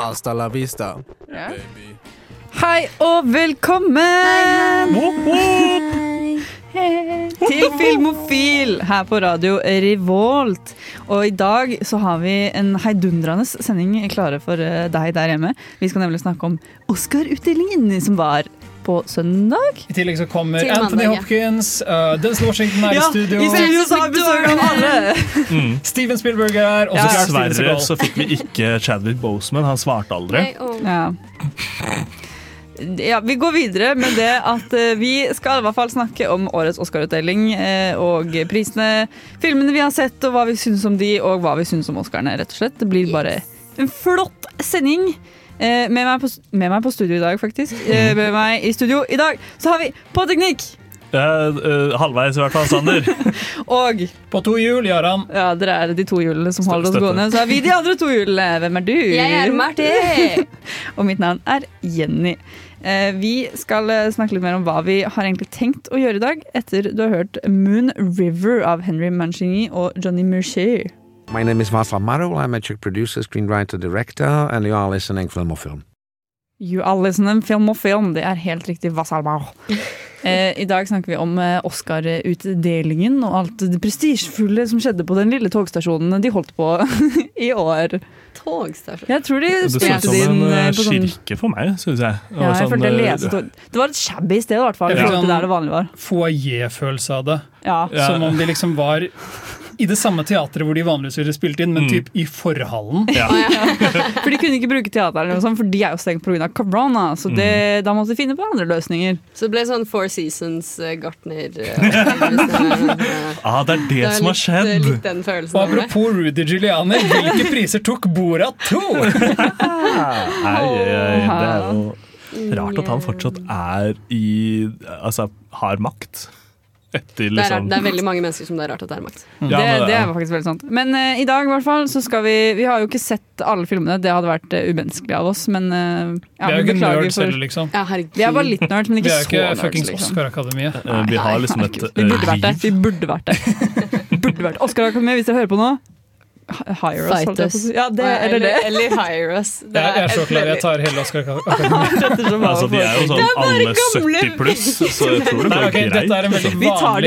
Hasta la vista. Hei og velkommen til Filmofil her på Radio Revolt. Og i dag så har vi en heidundrende sending klare for eh, deg der hjemme. Vi skal nemlig snakke om Oscar-utdelingen som var på søndag. I tillegg så kommer Til Anthony mandag, ja. Hopkins, uh, Denzel Washington er i studio, i studio så har vi besøk av alle! Steven Spielberg er her, og så Ja. klart Steven Dessverre Seagal. så fikk vi ikke Chadwick Boseman. Han svarte aldri. Nei, Ja. Ja, Vi går videre med det at eh, vi skal i hvert fall snakke om årets Oscar-utdeling eh, og prisene, filmene vi har sett, og hva vi syns om de, og hva vi syns om Oscarene, rett og slett. Det blir bare en flott sending. Eh, Med meg, på, med meg på studio i dag, faktisk. Eh, Med meg i studio i dag så har vi På teknikk! Eh, halvveis i hvert fall, Sander. Og På to hjul, Jaran. ja, dere er de to hjulene som holder oss gående. Så er vi de andre to hjulene. Hvem er du? Jeg er Marti! Og mitt navn er Jenny. Eh, Vi skal eh, snakke litt mer om hva vi har egentlig tenkt å gjøre i dag, etter du har hørt Moon River av Henry Mancini og Johnny Mercier. My name is Václav Marou. I'm a Czech producer, screenwriter, director, and you are listening Film or Film. You are listening film or film. Det er helt riktig. Vassalbach. Eh, I dag snakker vi om eh, Oscar-utdelingen og alt det prestisjefulle som skjedde på den lille togstasjonen de holdt på i år. Togstasjon. Jeg tror de Det så ut spilte som det inn en eh, eh, på sånn kirke for meg, syns jeg. Det var ja, jeg sånn, følte jeg leste tog- Det var et shabby sted, i hvert fall. Ja. Sånn, der det vanlige var. Foajé-følelse av det. Ja. Som om de liksom var i det samme teatret hvor de vanligvis ville spilt inn, men Mm. typ i forhallen. Ja. For de kunne ikke bruke teater, eller noe sånt, for de er jo stengt pga. korona. Så det, da måtte de finne på andre løsninger. Så det ble sånn Four Seasons, uh, Gartner uh, Ah, det er det, som har skjedd! Litt den følelsen. Og det. apropos Rudy Giuliani, hvilke priser tok Borat 2? Nei, eh, det er jo rart at han fortsatt er i Altså, har makt. Etter Det er, liksom det er veldig mange mennesker som det er rart at det er makt. Ja, det, men- det er faktisk veldig sant. Men uh, i dag i hvert fall, så skal vi Vi har jo ikke sett alle filmene, det hadde vært uh, umenneskelig av oss, men uh, Vi er jo ikke nerds heller, liksom. Ja. Vi er bare litt nerds, men Vi ikke er jo så ikke nerds. fuckings Liksom. Oscar-akademiet. Uh, Vi har liksom et Vi burde vært det. Vi burde vært det. Burde vært Oscar-akademiet, hvis dere hører på nå. Hi- Hire us. Fight us. Ja, det, eller det. Eller hire us. Det Jeg, jeg er så klar, jeg tar hele Oscar-akademiet. Altså, de er jo sånn alle 70 pluss, så jeg tror det går okay, greit. dette er en veldig Vi tar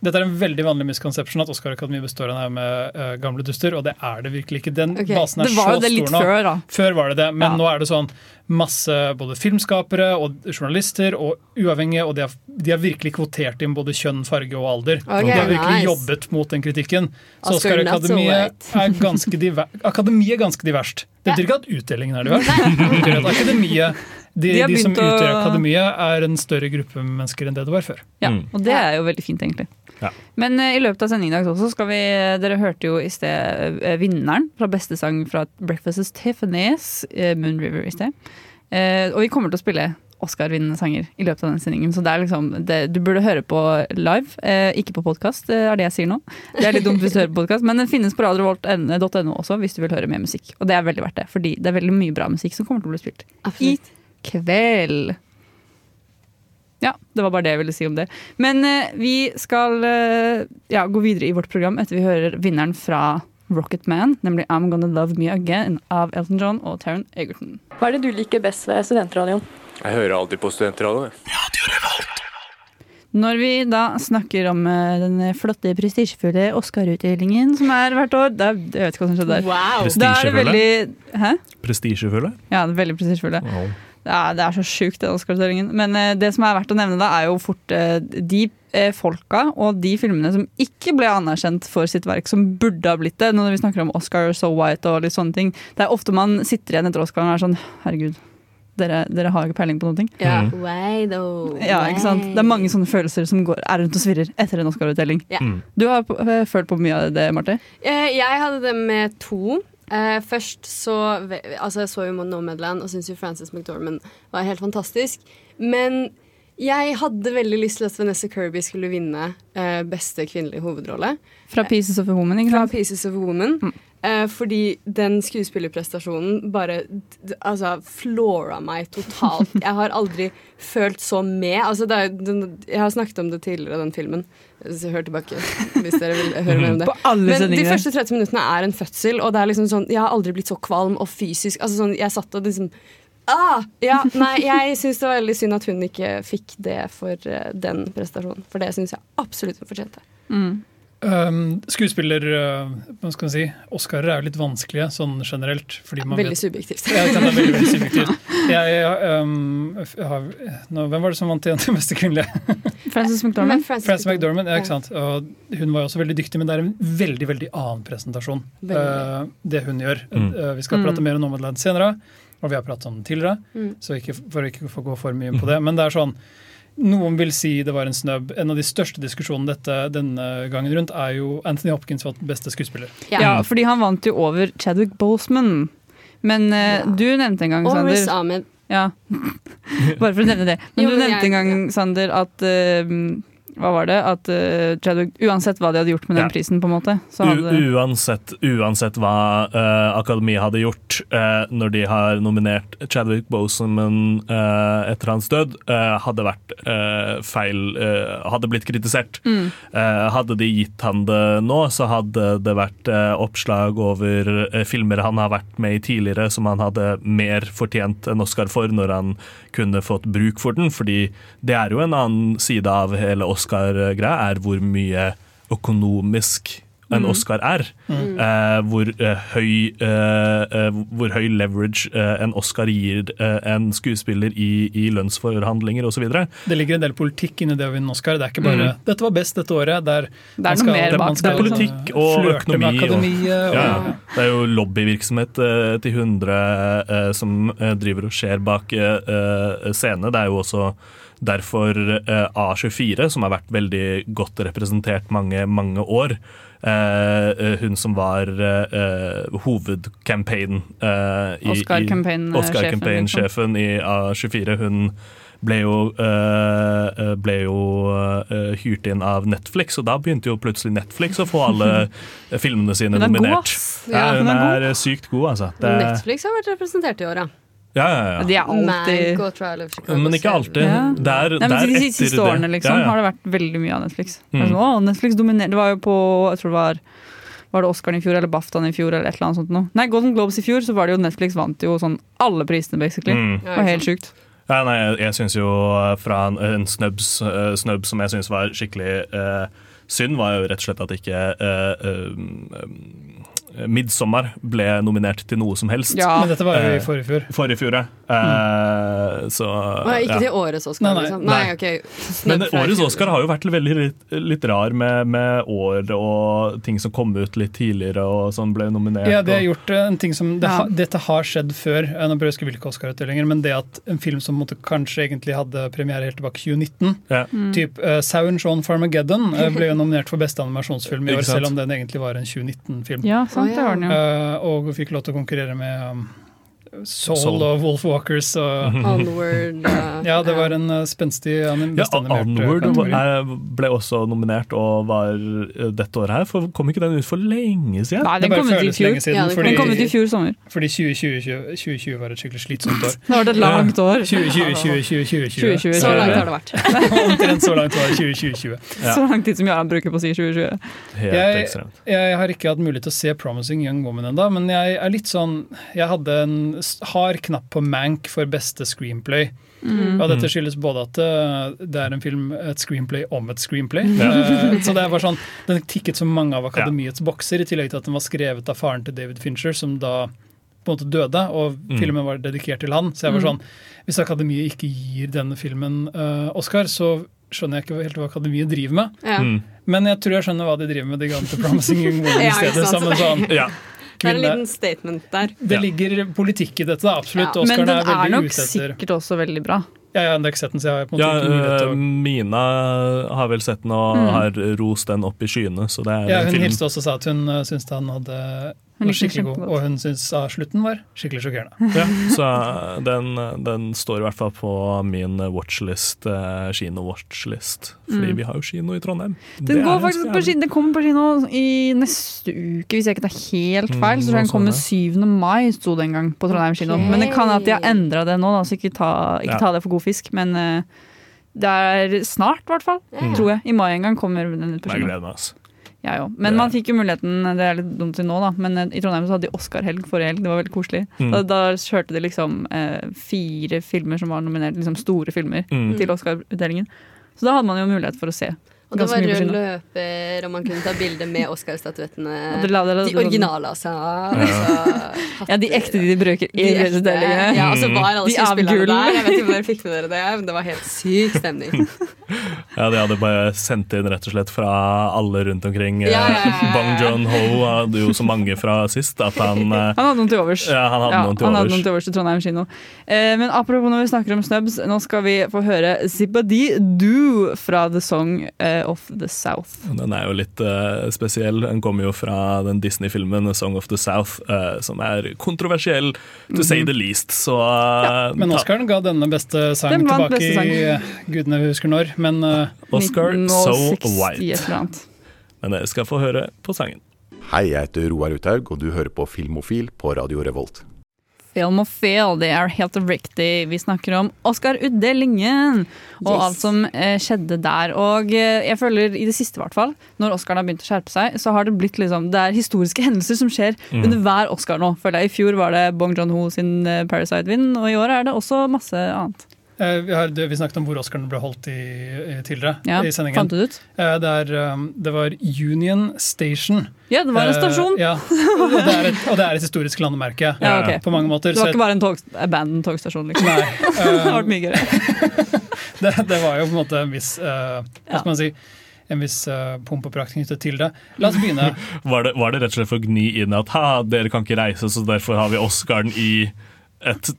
det er en veldig vanlig misconception at Oscar-akademiet består av med uh, gamle duster, og det er det virkelig ikke. Den okay. basen er Det var så jo det litt stor nå. før, da. Før var det det, men Ja. nå er det sånn masse både filmskapere og journalister og uavhengige, og de har, de har virkelig kvotert inn både kjønn, farge og alder. Okay, de har virkelig nice. jobbet mot den kritikken. Så so Oscar-akademiet er ganske diver Akademiet er ganske diverst. Det betyr ikke at utdelingen er diverst. Det betyr at akademiet de, De de som utgjør å- akademiet, er en større gruppe mennesker enn det det var før. Ja, Mm. og det er jo veldig fint, egentlig. Ja. Men uh, i løpet av sendingen i dag også skal vi Dere hørte jo i sted uh, vinneren fra beste sang fra Breakfast Tiffany's, uh, Moon River, i sted. Uh, og vi kommer til å spille Oscar-vinnende sanger i løpet av den sendingen. Så det er liksom, det, du burde høre på live, eh, ikke på podkast, er det jeg sier nå. Det er litt dumt hvis du hører på podkast, men den finnes på radiovolt.no også hvis du vil høre mer musikk. Og det er veldig verdt det, fordi det er veldig mye bra musikk som kommer til å bli spilt i Absolutt. Kveld. Ja, det var bare det jeg ville si om det. Men eh, vi skal eh, ja, gå videre i vårt program etter vi hører vinneren fra Rocket Man, nemlig I'm Gonna Love Me Again av Elton John og Taron Egerton. Hva er det du liker best ved studentradioen? Jeg hører alltid på studentradioen. Når vi da snakker om eh, den flotte, prestisjefulle Oscar-utdelingen som er hvert år da, Jeg vet ikke hva som skjedde der. Wow. Da er det Prestisjefulle. veldig Hæ? Prestisjefulle. Ja, det er veldig prestisjefulle. Wow. Er, det er så sjukt, den Oscar-utdelingen. Men eh, det som er verdt å nevne, da, er jo fort eh, de eh, folka og de filmene som ikke ble anerkjent for sitt verk, som burde ha blitt det. Når vi snakker om Oscar So White og litt sånne ting. Det er ofte man sitter igjen etter Oscaren og er sånn Herregud, dere, dere har ikke peiling på noen ting. Ja. Mm. Ja, ikke sant? Det er mange sånne følelser som går, er rundt og svirrer etter en Oscar-utdeling. Ja. Mm. Du har følt på mye av det, Marte? Eh, Jeg hadde det med to. Eh, først så Altså, jeg så jo Nomadland og syntes jo Frances McDormand var helt fantastisk. Men jeg hadde veldig lyst til at Vanessa Kirby skulle vinne uh, beste kvinnelige hovedrolle. Fra Pieces of a Woman, ikke Fra? Pieces of a Woman. Eh, fordi den skuespillerprestasjonen bare altså, flora meg totalt. Jeg har aldri følt så med. Altså, det er, den, jeg har snakket om det tidligere, den filmen. Hør tilbake hvis dere vil høre mer om det. Men de første 30 minuttene er en fødsel, og det er liksom sånn Jeg har aldri blitt så kvalm og fysisk. Altså sånn, Jeg satt og liksom Ah, ja, nei, jeg syns det var veldig synd at hun ikke fikk det for uh, den prestasjonen. For det syns jeg absolutt hun fortjente. Mm. Um, skuespiller uh, Hva skal man si? Oscarer er jo litt vanskelige sånn generelt. Fordi man Veldig vet, subjektivt. Ja, det er veldig, veldig subjektivt. Jeg, jeg, um, jeg har, nå, hvem var det som vant igjen til beste kvinnelige? Frances McDormand. Frances McDormand. Ja, ikke sant? Og hun var jo også veldig dyktig, men det er en veldig veldig annen presentasjon. Veldig. uh, det hun gjør. Mm. Uh, vi skal Mm. prate mer om Nomadland senere, og vi har pratet om den tidligere. Mm. Så ikke, for å ikke få gå for mye inn på det. Men det er sånn noen vil si det var en snøbb. En av de største diskusjonene dette denne gangen rundt er jo Anthony Hopkins var beste skuespiller. Ja, fordi han vant jo over Chadwick Boseman. Men eh, du nevnte en gang, Og Riz Sander Ahmed. ja. Bare for å nevne det. Men Jo, du nevnte jeg- en gang, Sander, at eh, Hva var det? At uh, Chadwick Uansett hva de hadde gjort med den Ja. prisen, på en måte, så hadde uansett, uansett hva uh, Akademiet hadde gjort uh, når de har nominert Chadwick Boseman uh, etter hans død, eh, hadde vært eh, feil eh, Hadde blitt kritisert. Mm. Eh, hadde de gitt han det nå, så hadde det vært eh, oppslag over eh, filmer han har vært med i tidligere som han hadde mer fortjent en Oscar for når han kunne fått bruk for den, fordi det er jo en annen side av hele Oscar-greia, er hvor mye økonomisk en Oscar er. Eh, hvor, eh, høy, eh, eh, hvor høy leverage eh, en Oscar gir eh, en skuespiller i, i lønnsforhandlinger osv. Det ligger en del politikk inni det å vinne Oscar. Det er ikke bare 'dette var best dette året'. Det er, Det er man noe skal- mer bak skal det, er politikk og økonomi. og- Og, Ja. Det er jo lobbyvirksomhet eh, til 100 eh, som eh, driver og skjer bak eh, eh. Det er jo også derfor eh, A24, som har vært veldig godt representert mange, mange år, eh, hun som var uh, hovedcampaign i- i- Oscar-campaign-sjefen, Oscar-campaign-sjefen i A24, hun ble jo, ble jo hyrt inn av Netflix, og da begynte jo plutselig Netflix å få alle filmene sine Hun er god, nominert. Ja, hun hun er er eh, sykt god, altså. Det, Netflix har vært representert i år, ja. Ja, ja, ja. De er alltid Men ikke alltid. Ja. Det er, Nei, det men er De siste det. årene liksom, Ja, ja. har det vært veldig mye av Netflix. Mm. sånn, å, Netflix dominerer. det var jo på jeg tror det var, var det Oscaren i fjor eller Baftaen i fjor eller et eller annet sånt noe. Nei, Golden Globes i fjor så var det jo Netflix vant jo sånn alle prisene, basically. Mm. Det var helt sjukt. Ja, nei, jeg, jeg syns jo eh, fra en, en snubs, uh, snubb som jeg syns var skikkelig uh, synd, var jo rett og slett at ikke uh, Midtsommer ble nominert til noe som helst. Ja. Men dette var jo i Eh, forrige fjor. Forrige fjor, ja. Mm. så Å, ikke ja. til årets Oscar, Nei, nei. liksom? Nei, Nei. ok. Men årets. Oscar har jo vært veldig litt, litt rar med, med år og ting som kom ut litt tidligere og som ble nominert. Ja, det har gjort eh, en ting som det Ja. ha, Dette har skjedd før. eh, Nå prøver jeg å huske hvilke Oscar-utdelinger, men det at en film som måtte, kanskje egentlig hadde premiere helt tilbake i 2019, Ja. typ uh, Sauen Shaun Farmageddon, eh, ble jo nominert for beste animasjonsfilm i år, selv om den egentlig var en 2019-film. Ja, sant, Det ja. var den jo. Og fikk lov til å konkurrere med um, Soul, Soul. og Wolf Walkers. Og, Onward. uh, ja, det var en uh, spenstig anim Ja, Onward kategori. ble også nominert og var uh, dette året her. For kom ikke den ut for lenge siden? Nei, den kom ut i fjor. siden, Ja, den fordi, Den kom ut i fjor sommer. fordi 2020, 2020 var et skikkelig slitsomt år. Nå var det et langt år. 2020, 2020, 2020. 2020. Så langt har det vært. Omtrent så langt var det 2020. Ja. Så lang tid som Jarand bruker på å si 2020. Helt Jeg- ekstremt. Jeg har ikke hatt mulighet til å se 'Promising Young Woman' ennå, men jeg er litt sånn Jeg hadde en hard knapp på Mank for beste screenplay. Mm. Og dette skyldes både at uh, det er en film, et screenplay om et screenplay. Ja. Uh, så det var sånn Den tikket så mange av Akademiets bokser, i tillegg til at den var skrevet av faren til David Fincher, som da på en måte døde, og Mm. filmen var dedikert til han. Så jeg var sånn Hvis Akademiet ikke gir denne filmen uh, Oscar, så skjønner jeg ikke helt hva Akademiet driver med. Ja. Mm. Men jeg tror jeg skjønner hva de driver med. De ga den til Promising Young Women i Ja, stedet. sånn Ja. Det er en liten statement der. Det Ja. ligger politikk i dette, da, absolutt. Ja. Men den er er nok sikkert også veldig bra. Ja, ja, det er ikke sett den, så jeg har på en måte Ja, ikke mulighet til eh, å Mina har vel sett den og Mm. har rost den opp i skyene, så det er ja, Hun film hilste også og sa at hun uh, syntes han hadde Hun var likte den skikkelig god. kjempegodt. Og hun syntes ah, slutten var skikkelig sjokkerende. Ja, så den, den står i hvert fall på min watchlist, eh, kino-watchlist. Fordi Mm. vi har jo kino i Trondheim. Den, går faktisk på kino, den kommer på kino i neste uke, hvis jeg ikke tar helt feil. Mm, så tror jeg den kommer 7. mai, sto det en gang på Trondheim kino. Okay. Men det kan at de har endra det nå, da, så ikke ta, ikke Ja. ta det for god fisk. Men eh, det er snart, i hvert fall. Ja. Tror jeg. I mai en gang kommer den ut på kino. Jeg gleder meg. Altså. Jeg òg. Men man fikk jo muligheten, det er litt dumt til nå, da, men eh, i Trondheim så hadde de Oscar-helg forrige helg. Det var veldig koselig. Mm. Da, da kjørte de liksom eh, fire filmer som var nominert, liksom store filmer, Mm. til Oscar-utdelingen. Så da hadde man jo mulighet for å se. Og det var rød løper, og man kunne ta bilde med Oscar-statuettene. De originale, altså. altså Ja, de ekte de de bruker i de Ja, og så var alle skuespillerne der. Jeg vet ikke om dere fikk med dere det, men det var helt syk stemning. Ja, de hadde bare sendt inn rett og slett fra alle rundt omkring. Ja, ja, ja, ja. Bong Joon-ho hadde jo så mange fra sist at han eh, Han hadde noen til overs. Ja, han hadde Ja, noen til han hadde noen til overs til Trondheim kino. Eh, men apropos når vi snakker om snubs, nå skal vi få høre Zippadi Du fra The Song eh, of the South. Den er jo litt uh, spesiell. Den kommer jo fra den Disney-filmen Song of the South, uh, som er kontroversiell, to say the least. Så eh, Men Oscaren ga denne beste sang Den tilbake beste sang. i gudene husker når. Men Oscar So White. Men dere skal få høre på sangen. Hei, jeg heter Roar Uthaug, og du hører på Filmofil på Radio Revolt. Film og Feel, det er helt riktig. Vi snakker om Oscar-utdelingen og Yes. alt som eh, skjedde der. Og eh, jeg føler i det siste, i hvert fall, når Oscaren har begynt å skjerpe seg, så har det blitt liksom Det er historiske hendelser som skjer Mm. under hver Oscar nå. Føler jeg. I fjor var det Bong Joon-ho sin eh, Parasite-vinn, og i år er det også masse annet. Eh, vi, har, vi snakket om hvor Oscaren ble holdt i, i tidligere Ja, i sendingen. Fant du det ut? Eh, det, er, um, det var Union Station. Ja, det var en Eh, stasjon. ja, og det, er et, og det er et historisk landemerke Ja, okay. på mange måter. Det var ikke bare en tog, abandoned togstasjon, liksom. Nei, det hadde vært mye gøyere. det, det var jo på en måte en viss uh, Hva skal man si? En viss uh, pomp og prakt knyttet til det. La oss begynne. Var det, var det rett og slett for å gni inn at ha, dere kan ikke reise, så derfor har vi Oscaren i et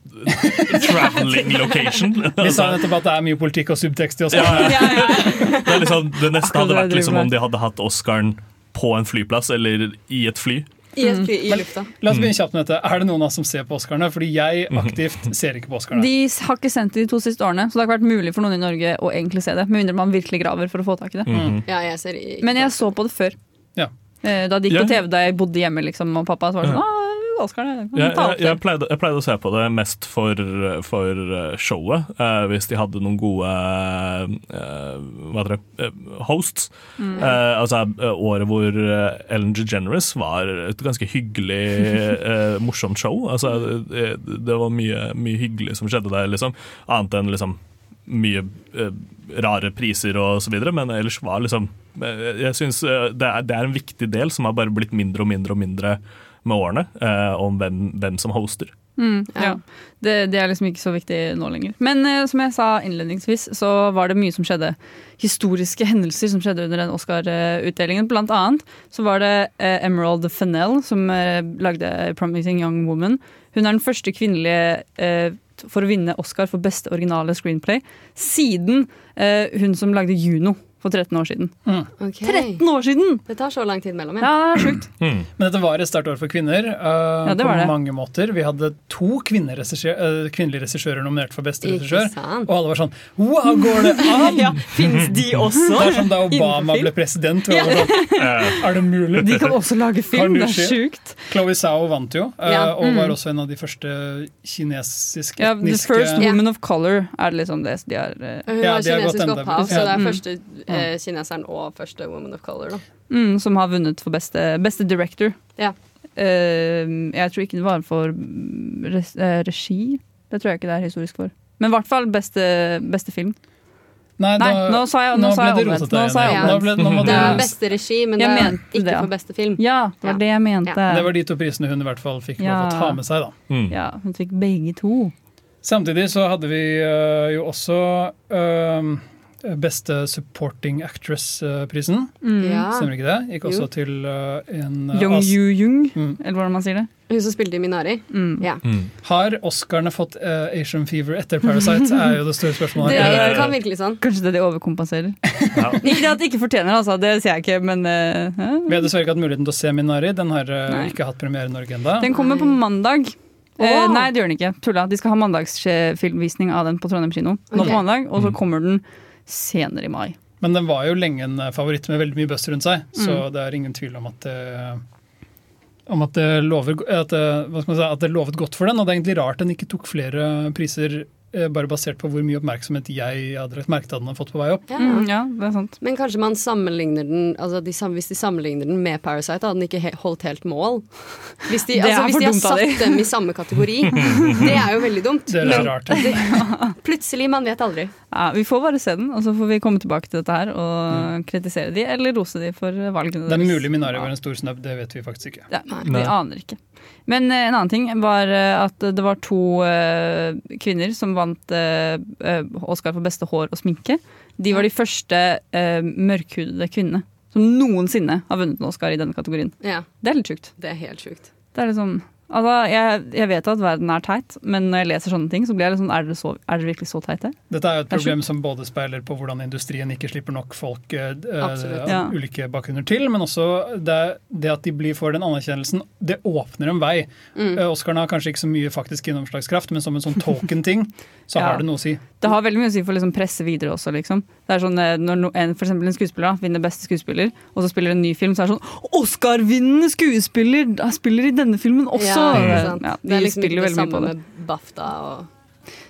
traveling location? Vi sa nettopp at det er mye politikk og subtekst i Ja, Oscar. ja. Det, liksom, det neste Akkurat hadde vært liksom om de hadde hatt Oscaren på en flyplass eller i et fly. I, et Mm. fly, i lufta. La oss begynne kjapt med dette. Er det noen av oss som ser på Oscarene? Fordi jeg aktivt ser ikke på Oscarene. De har ikke sendt det de to siste årene, så det har ikke vært mulig for noen i Norge å egentlig se det. Med mindre man virkelig graver for å få tak i det. Mm. Ja, jeg ser ikke Men jeg så på det før. Ja. Eh, Da det gikk Ja. på TV da jeg bodde hjemme liksom, og pappa, så var det sånn Ja. Oscar, Jeg, jeg, jeg, pleide, jeg pleide å se på det mest for, for eh, showet, eh, hvis de hadde noen gode eh, hva heter det, eh, hosts. Mm. Eh, altså eh, året hvor Ellen DeGeneres var et ganske hyggelig, morsomt show. Altså, det, det var mye, mye hyggelig som skjedde der, liksom. Annet enn liksom mye rare priser og så videre, men ellers var liksom Jeg syns eh, det, det er en viktig del som har bare blitt mindre og mindre og mindre med årene, eh, om hvem, hvem som hoster. Mm, ja. Ja. det. Det er liksom ikke så viktig nå lenger. Men eh, som jeg sa innledningsvis, så var det mye som skjedde. Historiske hendelser som skjedde under den Oscar-utdelingen. Blant annet så var det eh, Emerald Fennell som eh, lagde 'Promising Young Woman'. Hun er den første kvinnelige eh, for å vinne Oscar for beste originale screenplay siden eh, hun som lagde 'Juno' for 13 år siden. Ok. 13 år siden! Det tar så lang tid mellom, Ja, det er sjukt. Mm. Men dette var et sterkt år for kvinner uh, Ja, det på det. mange måter. Vi hadde to uh, kvinnelige regissører nominert for beste regissør. Og alle var sånn Wow, går det an?! Ja, Fins de også? Det er som da Obama ble president. var sånn, er det mulig? De kan også lage film, det er sjukt. Chloé Zhao vant jo, uh, Ja. og var Mm. også en av de første kinesiske Ja, The First Ja. Woman of Color er liksom det de har Hun Ja, har de kinesisk opphav, så det er Mm. første eh, kineseren og første woman of color. Da. mm, Som har vunnet for beste, beste director. Ja. Eh, jeg tror ikke det var for mm, res, eh, regi. Det tror jeg ikke det er historisk for. Men i hvert fall beste, beste film. Nei, Nei, da- nå sa jeg, nå nå sa ble jeg det omvendt. rotete Nå sa jeg igjen. Ja. Omvendt. ble- nå Det er beste regi, men det er ikke det, ja. for beste film. Ja, det var Ja. det jeg mente. Det var de to prisene hun i hvert fall fikk lov Ja. å ta med seg. da. Mm. Ja, Hun fikk begge to. Samtidig så hadde vi øh, jo også øh, beste supporting actress-prisen. Mm. Ja. Stemmer ikke det? Gikk også Jo. til eh, en eh, Young as- Yu Jung, Mm. eller hvordan man sier det. Hun som spilte i Minari. Mm. Ja. Har Oscarene fått uh, Asian fever etter Parasite, er jo det store spørsmålet. Det det kan virke litt sånn. Kanskje det de overkompenserer. Ikke det at de ikke fortjener altså, det sier jeg ikke, men uh, Vi har dessverre ikke hatt muligheten til å se Minari. Den har uh, ikke hatt premiere i Norge ennå. Den kommer på mandag. Oh. Nei, det gjør den ikke. Tulla. De skal ha mandagsfilmvisning av den på Trondheim kino nå Ok. på mandag, og så kommer den senere i mai. Men den var jo lenge en eh, favoritt med veldig mye buzz rundt seg, så Mm. det er ingen tvil om at det om at det, lover, at, det, man si, at det lovet godt for den. Og det er egentlig rart den ikke tok flere priser eh, bare basert på hvor mye oppmerksomhet jeg hadde rett merke at den har fått på vei opp. Ja. Mm, ja, det er sant. Men kanskje man sammenligner den altså de, Hvis de sammenligner den med Parasite, hadde den ikke he holdt helt mål. Hvis de, altså, hvis de har de. satt dem i samme kategori. Det er jo veldig dumt. Det er Men rart. plutselig, man vet aldri. Ja, vi får bare se den, og så får vi komme tilbake til dette her og Mm. kritisere de, eller rose de for valgene deres. Det er mulig Minari var en stor snubb, det vet vi faktisk ikke. Ja, vi Nei. aner ikke. Men eh, en annen ting var eh, at det var to eh, kvinner som vant Oscar for beste hår og sminke. De var de første mørkhudede kvinnene som noensinne har vunnet en Oscar i denne kategorien. Ja, Det er litt sjukt. det er helt sjukt. Det er liksom, altså, jeg, jeg vet at verden er teit, men når jeg leser sånne ting, så blir jeg sånn Er det, så, er det virkelig så teit? det? Dette er jo et problem som både speiler på hvordan industrien ikke slipper nok folk eh, Absolutt. av Ja. ulike bakgrunner til, men også det, det at de blir får den anerkjennelsen, det åpner en vei. Mm. Eh, Oscarene har kanskje ikke så mye faktisk gjennomslagskraft, men som en sånn token-ting, så Ja. har det noe å si. Det har veldig mye å si for liksom presse videre også, liksom. Det er sånn, eh, Når en, for eksempel en skuespiller da, vinner beste skuespiller, og så spiller en ny film, så er det sånn Oscar-vinnende skuespiller spiller i denne filmen også! Ja, Det- ja, de det er liksom spiller det veldig mye samme på det. med BAFTA og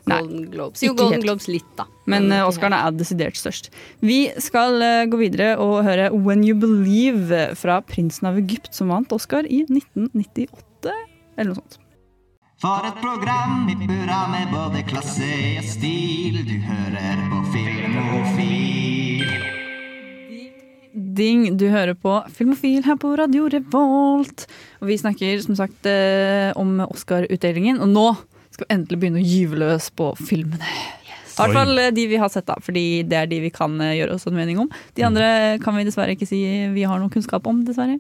Nei, Golden Globes. Jo, Golden helt. Globes litt, da. Men Men ikke Oscarene er desidert størst. Vi skal uh, gå videre og høre When You Believe fra prinsen av Egypt, som vant Oscar i 1998, eller noe sånt. For et program i burra med både klasse og stil. Du hører på Filmofil. Ding, du hører på Filmofil her på Radio Revolt. Og vi snakker som sagt eh, om Oscar-utdelingen, og nå skal vi endelig begynne å gyve løs på filmene. I hvert fall eh, de vi har sett, da, fordi det er de vi kan eh, gjøre oss en mening om. De andre kan vi dessverre ikke si vi har noe kunnskap om, dessverre.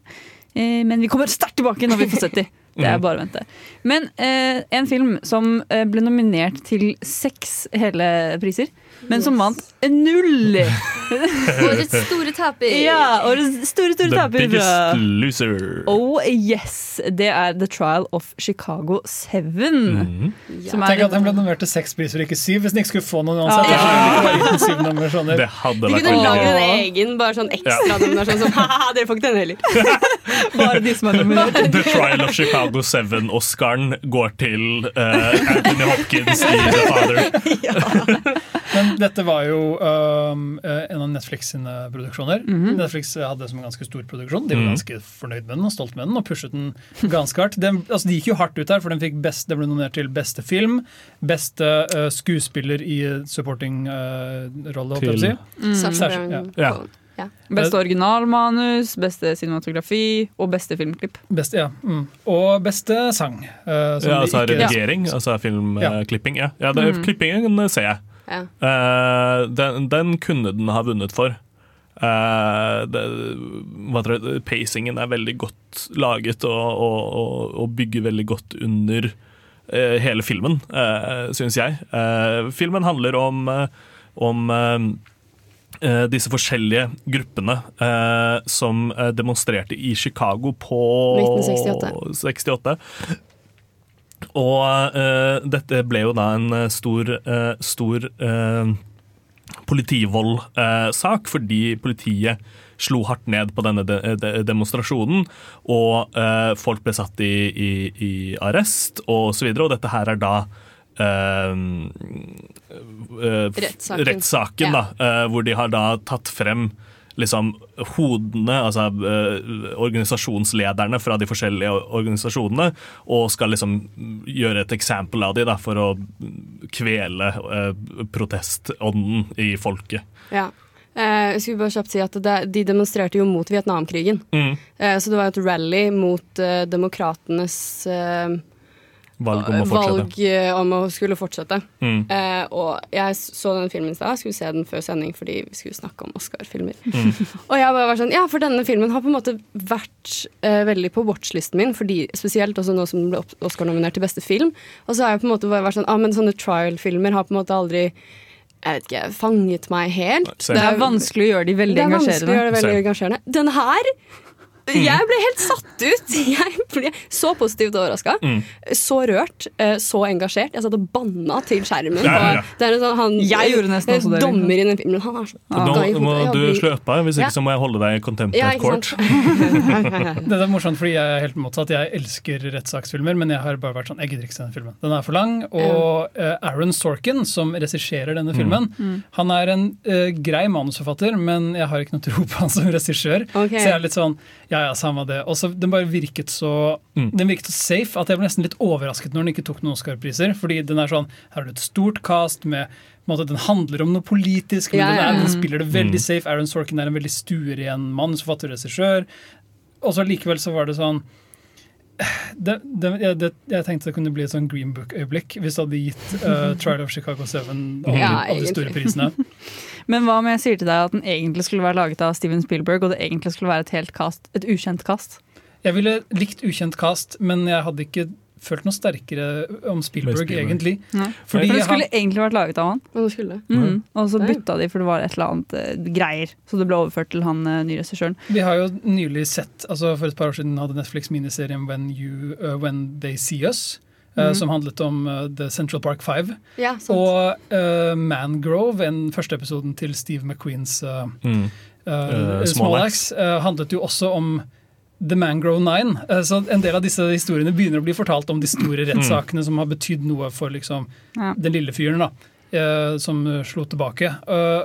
Men vi kommer sterkt tilbake når vi får sett de. Det er bare å vente. Men en film som ble nominert til seks hele priser, men som vant null! Årets store taper. Ja, årets store, store The taper biggest loser. Oh yes! Det er The Trial of Chicago 7. Mhm. Ja. Tenk at den ble nominert til seks priser og ikke syv, hvis den ikke skulle få noen uansett. Ja. Det hadde De vært kunne veldig lagd en egen bare sånn ekstra nominasjon som ha-ha, dere får ikke den heller. bare de som er nominert. The Trial of Chicago 7-Oscaren går til uh, Anthony Hopkins i The Father. Men dette var jo um, eh, en av Netflix sine produksjoner. Mhm. Netflix hadde det som en ganske stor produksjon. De var Mhm. ganske fornøyd med den og stolt med den og pushet den ganske hardt. Den, altså, de gikk jo hardt ut her, for den, fikk best, den ble nominert til beste film, beste uh, skuespiller i supporting-rolle, holdt jeg på å si. Mm. Særskilt, ja. Ja. Beste originalmanus, beste cinematografi og beste filmklipp. Beste, ja. Mm. Og beste sang. Uh, som Ja, altså ikke- redigering, altså filmklipping. Ja. Ja, det, Mm. Klippingen ser jeg. Ja. Eh, den, den kunne den ha vunnet for. Eh, det, jeg, pacingen er veldig godt laget og, og, og, bygger veldig godt under eh, hele filmen, uh, syns jeg. Eh, filmen handler om, om disse forskjellige gruppene eh, som demonstrerte i Chicago på 1968. 68. Og uh, dette ble jo da en eh, stor, uh, stor uh, politivoldsak, fordi politiet slo hardt ned på denne de de demonstrasjonen, og folk ble satt i, i, i arrest og så videre, og dette her er da eh, Rettssaken. ja. da, hvor de har da tatt frem liksom hodene, altså eh, organisasjonslederne fra de forskjellige organisasjonene, og skal liksom gjøre et eksempel av dem da, for å kvele eh, protestånden i folket. Ja. Eh, jeg skulle bare kjapt si at det, De demonstrerte jo mot Vietnamkrigen. Mm. Eh, så det var et rally mot eh, demokratenes eh, Valg om å fortsette. valg eh, om å skulle fortsette. Mm. Eh, og jeg så den filmen i stad, skulle se den før sending fordi vi skulle snakke om Oscar-filmer. Mm. og jeg bare var sånn, ja, for denne filmen har på en måte vært eh, veldig på watchlisten min, fordi spesielt også nå som den ble Oscar-nominert til beste film. Og så har jeg på en måte bare vært sånn, ah, men sånne trial-filmer har på en måte aldri jeg vet ikke, fanget meg helt. Det er vanskelig å gjøre de veldig engasjerende. det er vanskelig å gjøre det veldig engasjerende. Den her jeg ble helt satt ut! Jeg ble så positivt overraska. Mm. Så rørt, eh, så engasjert. Jeg satt og banna til skjermen. Ja, ja, ja. Det er en sånn, han, Jeg gjorde nesten også det, liksom. Dommer i den filmen. Han er så Nå må du sløpe slå av, hvis Ja. ikke så må jeg holde deg i contempt court. Det er morsomt, fordi jeg er helt motsatt. Jeg elsker rettssaksfilmer, men jeg har bare vært sånn, jeg gidder ikke se den filmen. Den er for lang. Og eh, Aaron Sorkin, som regisserer denne filmen, Mm. han er en uh, grei manusforfatter, men jeg har ikke noe tro på han som regissør. Okay. Så jeg er litt sånn, ja ja, samme det. Og så Den bare virket så Den virket så safe at jeg ble nesten litt overrasket når den ikke tok noen Oscar-priser. Fordi den er sånn, her har du et stort cast med måte, Den handler om noe politisk, men Ja, den, er, den spiller det veldig Mm. safe. Aaron Sorkin er en veldig stueren manusforfatter og regissør. Og så likevel så var det sånn det, det, det, jeg tenkte det kunne bli et sånn Green Book-øyeblikk hvis det hadde gitt uh, Trial of Chicago 7 alle, Ja, alle de store prisene. Men hva om jeg sier til deg at den egentlig skulle være laget av Steven Spielberg, og det egentlig skulle være et helt kast, et ukjent kast? Jeg ville likt ukjent cast, men jeg hadde ikke følt noe sterkere om Spielberg, Spielberg. egentlig. Nei. For det det han- skulle egentlig vært laget av han. Ja, det skulle. Mm. Og så bytta de, for det var et eller annet eh, greier. Så det ble overført til han uh, nye regissøren. Vi har jo nylig sett, altså For et par år siden hadde Netflix miniserien When, you, uh, When They See Us, uh, Mhm. som handlet om uh, The Central Park Five. Ja, sant. Og uh, Mangrove, den første episoden til Steve McQueens uh, Mm. uh, Uh, Small Small Axe, uh, handlet jo også om The Mangrove Nine. Uh, så en del av disse historiene begynner å bli fortalt om de store rettssakene som har betydd noe for liksom, Ja. den lille fyren da, uh, som slo tilbake. Uh,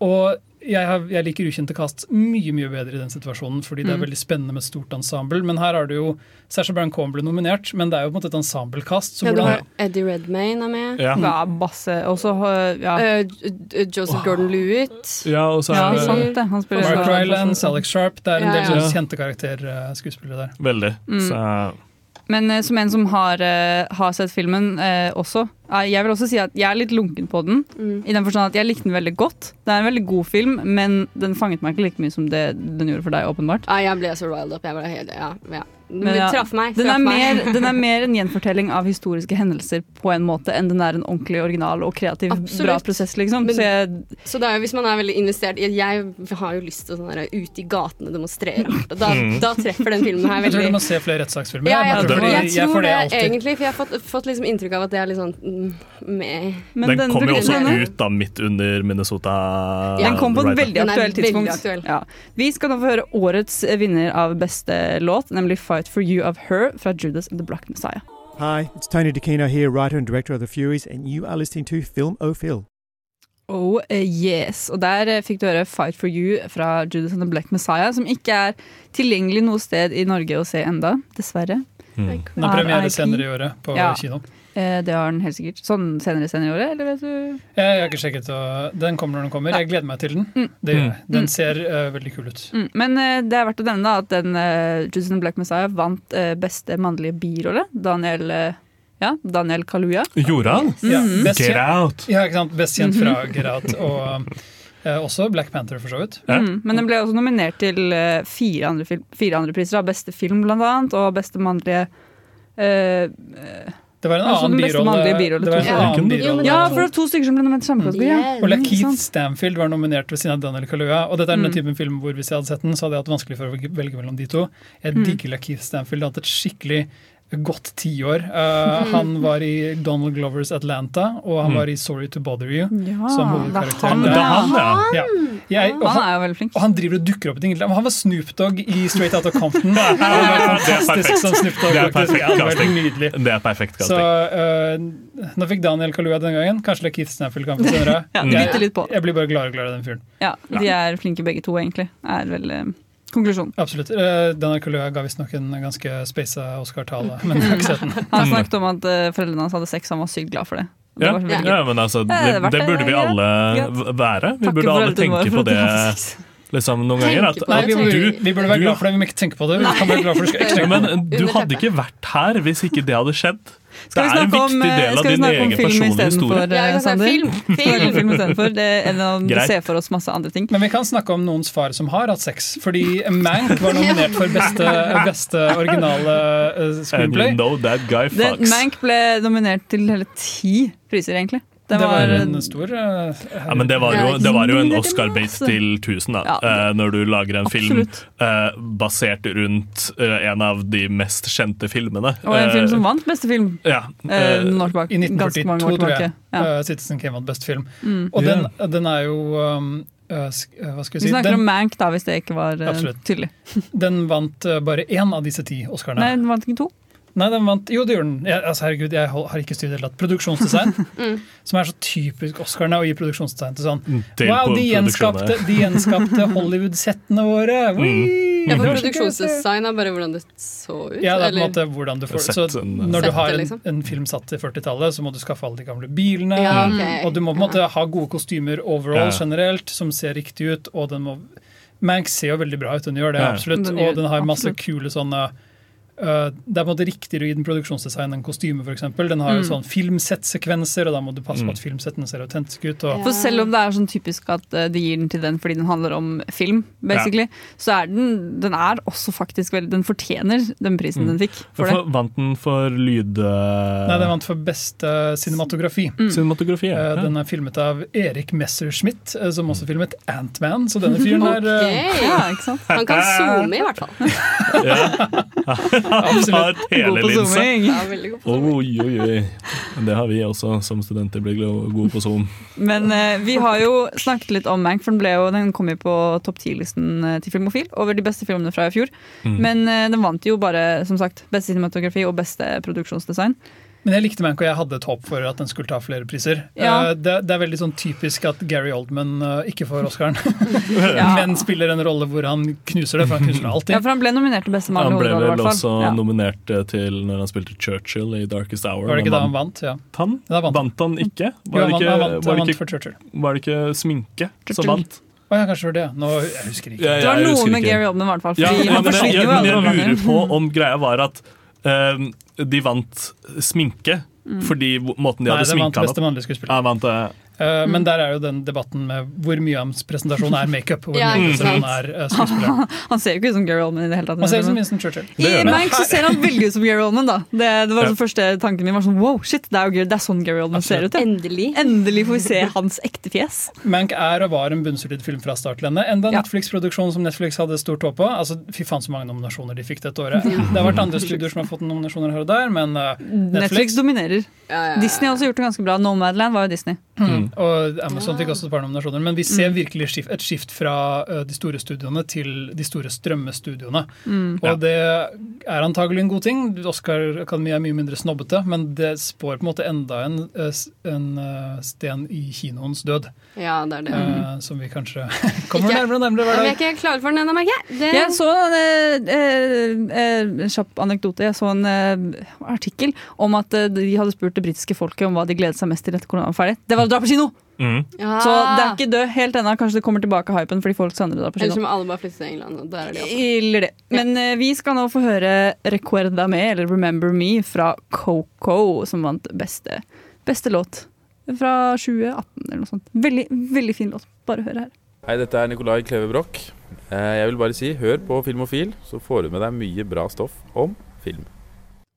og jeg, har, jeg liker ukjente kast mye mye bedre i den situasjonen, fordi det er Mm. veldig spennende med et stort ensemble. Men her har du jo Sasha Baron Cohen ble nominert, men det er jo på en måte et ensemblekast. Ja, du har Eddie Redmayne er med. Ja. Ja, Basse Og så uh, ja. J- Joseph Gordon-Lewitt. ja, og så er ja, sant det. Han spiller Mark Rylands, Alex Sharp, det er en del ja. sånne Ja. kjente karakterskuespillere der. veldig. Mm. Så Men som en som har, har sett filmen eh, også, jeg vil også si at jeg er litt lunken på den. Mm. I den forstand at jeg likte den veldig godt. Det er en veldig god film, men den fanget meg ikke like mye som det den gjorde for deg, åpenbart. Ja, jeg ble så riled up. Jeg ble helt, ja, ja. Men ja, traff meg. Den traff er, meg. mer, den er mer en gjenfortelling av historiske hendelser på en måte enn den er en ordentlig original og kreativ Absolutt. bra prosess, liksom. Men- Så jeg, Så det er jo, hvis man er veldig investert Jeg, jeg har jo lyst til å sånn ute ut i gatene demonstrere. Da, Mm. da treffer den filmen her Jeg tror du må se flere rettssaksfilmer. ja, jeg, tror, jeg jeg tror det det egentlig, for jeg har fått, fått liksom inntrykk av at det er litt sånn med men den den kom jo også denne- ut da midt under Minnesota. Den kom på et veldig aktuelt veldig tidspunkt. aktuell. Ja. Vi skal nå få høre årets vinner av beste låt, nemlig 'Fight for You' of Her fra Judas and the Black Messiah. Hi, it's Tony DeCino here, writer and director of The Furies, and you are listening to Film O'Phil. Oh yes. Og der eh, fikk du høre 'Fight for You' fra Judas and the Black Messiah, som ikke er tilgjengelig noe sted i Norge å se enda, dessverre. Mm. Den har premiere senere i året på Ja. kino. Eh, det har den helt sikkert. Sånn senere senere i året, eller vet du? Jeg, har ikke sjekket, og den kommer når den kommer. Jeg gleder meg til den. Mm. Det gjør jeg. Den Mm. ser uh, veldig kul ut. Mm. Men uh, det er verdt å nevne da, at den uh, Judas Black Messiah vant uh, beste mannlige birolle. Daniel uh, ja, Daniel Kaluya. Gjorde han? Ja, Mhm. best, Get kjent, out! ja, ikke sant? best kjent fra Get Out, og eh, også Black Panther, for så vidt. Ja. Mm. Men den ble også nominert til eh, fire, andre fire andre priser. da. Beste film, blant annet, og beste mannlige eh, Det var en Altså, annen den birolle. birolle, var en tror annen Ja, birolle. Ja, for det var to stykker som ble nominert til samme kategori. Ja. Yeah. Og Mm, Lakeith. Stanfield var nominert ved siden av Daniel Kaluuya. Og dette er den Mm. typen film hvor hvis jeg hadde sett den, så hadde jeg hatt vanskelig for å velge mellom de to. Jeg Mm. digger Lakeith Stanfield. Han har hatt et skikkelig godt tiår. Uh, Han var i Donald Glovers Atlanta, og han Mm. var i Sorry to Bother You. Ja, Som det er hovedkarakter. han, Det er Det er ja. han, ja. Ja. Jeg, og, Han han, er jo veldig flink. og han driver og dukker opp i ting. Han var Snoop Dogg i Straight Out of Compton. Det er fantastisk perfekt. som Snoop Dogg. Det er perfekt Ja, det var helt casting. Det er perfekt Så uh, nå fikk Daniel Kaluuya den gangen. Kanskje Lakeith Stanfield kan få senere. Ja, Jeg- blir bare gladere og gladere av den fyren. Ja, de er flinke begge to, egentlig. Er vel eh, konklusjonen. Absolutt. Denne Daniel ga visstnok en ganske speisa Oscar-tale, men jeg har ikke sett den. Han snakket om at eh, foreldrene hans hadde sex, og han var sykt glad for det. Det Ja, ja, men altså, det det, det burde vi alle være. Vi burde alle tenke på det liksom, noen ganger. At, Nei, vi, at burde, du, vi burde være glad for det, vi må ikke tenke på det. Vi kan være glad for det Ja, men du hadde ikke vært her hvis ikke det hadde skjedd. Skal vi Det er en snakke om, del av skal vi din snakke om egen film personlige istedenfor, for, Ja, Sander? film. Om film istedenfor? Det er en av Greit. ser for oss masse andre ting. Men vi kan snakke om noens far som har hatt sex. Fordi Mank var nominert for beste, beste originale screenplay. And you know that guy Den, fucks. Mank ble nominert til hele ti priser, egentlig. Det Det var var, en stor uh, Ja, men det var jo, det var jo en Oscar-base til 1000, da. Ja, uh, når du lager en film Absolutt. eh, basert rundt en av de mest kjente filmene. og en film som vant beste film Ja. tilbake. I 1942, tror jeg. Ja. Citizen Kane vant best film. Mm. Og den, den er jo um, Hva skal Vi vi si? snakker om Mank, da, hvis det ikke var tydelig. den vant bare én av disse ti Oscarene. Nei, den vant ikke to. Nei, den vant, jo, det gjorde den. Jeg, altså, herregud, jeg har ikke styrt i det. Produksjonsdesign, Mm. som er så typisk Oscarene å gi produksjonsdesign til sånn. til Wow, de gjenskapte, de gjenskapte Hollywood-settene våre! Mm. Ja, for se. produksjonsdesign er bare hvordan det så ut. Ja, det er på en måte hvordan du får Så Når du har en, liksom. en film satt til 40-tallet, så må du skaffe alle de gamle bilene. Ja, okay. Og du må på en måte ha gode kostymer overall generelt, som ser riktig ut. Og den må Manx ser jo veldig bra ut, den gjør det absolutt. Og den har masse kule sånne det er på en måte riktigere å gi den produksjonsdesign enn kostyme, f.eks. Den har jo Mm. sånn filmsettsekvenser, og da må du passe på Mm. at filmsettene ser autentiske ut. Og, For selv om det er sånn typisk at eh, de gir den til den fordi den handler om film, basically, så er den, den er også faktisk veldig Den fortjener den prisen Mm. den fikk for det. Vant den for lyd... eh, Nei, den vant for beste cinematografi. Mm. Cinematografi. Eh, Ja. Den er filmet av Erik Messerschmidt, eh, som også filmet Ant-Man. Så denne fyren er eh, Ok. Ja, ikke sant? Han kan zoome, i hvert fall. Han har God på zooming. Ja, god på zooming. Oi, oi, oi. Det har vi også som studenter blitt gode på Zoom. Men eh, vi har jo snakket litt om Mank, for den, ble jo, den kom jo på topp 10-listen eh, til Filmofil over de beste filmene fra i fjor. Mm. Men eh, den vant jo bare som sagt, beste cinematografi og beste produksjonsdesign. Men jeg likte Mank, og jeg hadde et håp for at den skulle ta flere priser. Ja. Eh, Det, det er veldig sånn typisk at Gary Oldman eh, ikke får Oscaren, Ja. men spiller en rolle hvor han knuser det, for han knuser det alltid. Ja, for han ble nominert til beste Han mannlige ble hovedrolle, i vel Han også vel Ja. nominert eh, til når han spilte Churchill i Darkest Hour. Var det ikke da han vant? Ja. Han? Da vant han. Vant han ikke? Var han det ikke, var det ikke, for Churchill. var det ikke sminke som vant? Å ja, kanskje det var det. Nå, jeg husker ikke. Ja, Det var noe med ikke. Gary Oldman, i hvert fall. Ja, Fordi ja, han men jeg, jeg, jeg lurer på om greia var at eh, de vant sminke fordi hvor- måten de Nei, hadde sminka opp. Nei, det vant beste mannlige skuespiller. Ja, vant Eh, Men der er jo den debatten med hvor mye av hans presentasjon er makeup, og hvor Ja, mye presentasjon er eh, skuespiller. Han ser jo ikke ut som Gary Oldman i det hele tatt. Han ser ut som Winston Churchill. I. Mank så ser han veldig ut som Gary Oldman, da. Det, det var Ja. første tanken min. var sånn, wow, shit, Det er jo Gary, det er sånn Gary Oldman ser ut. Ja. Endelig. Endelig får vi se hans ekte fjes. Mank er og var en bunnsolid film fra start til ende. Enda Ja. Netflix-produksjon som Netflix hadde stort håp på. Altså, fy faen så mange nominasjoner de fikk dette året. Det har vært andre studier som har fått nominasjoner her og der, men uh, Netflix, dominerer. Ja, ja, ja. Disney har også gjort det ganske bra. Nomadland var jo Disney. Mm. Og Amazon fikk også et par nominasjoner. Men vi ser Mm. virkelig skift, et skift fra uh, de store studioene til de store strømmestudioene. Mm. Og det er antagelig en god ting. Oscar-akademiet er mye mindre snobbete, men det spår på en måte enda en, uh, en uh, sten i kinoens død. ja, det er det. uh, som vi kanskje kommer Ikke- nærmere og nærmere hver dag. Vi er ikke klare for den ennå, merker jeg. Det- Jeg så en eh, eh, eh, kjapp anekdote. Jeg så en eh, artikkel om at eh, de hadde spurt det britiske folket om hva de gledet seg mest til etter koronaen var ferdig. Det var å dra på kino! Mm. Ja. Så det er ikke død helt ennå. Kanskje det kommer tilbake hypen fordi folk savner det. på Eller kino. som alle bare til England. Og der er de det. Men eh, vi skal nå få høre 'Recuerda me', eller 'Remember Me', fra Coco, som vant beste, beste låt fra 2018 eller noe sånt. Veldig, veldig fin låt. Bare hør her. Hei, dette er Nicolai Kleve Broch. Eh, Jeg vil bare si, hør på Filmofil, så får du med deg mye bra stoff om film.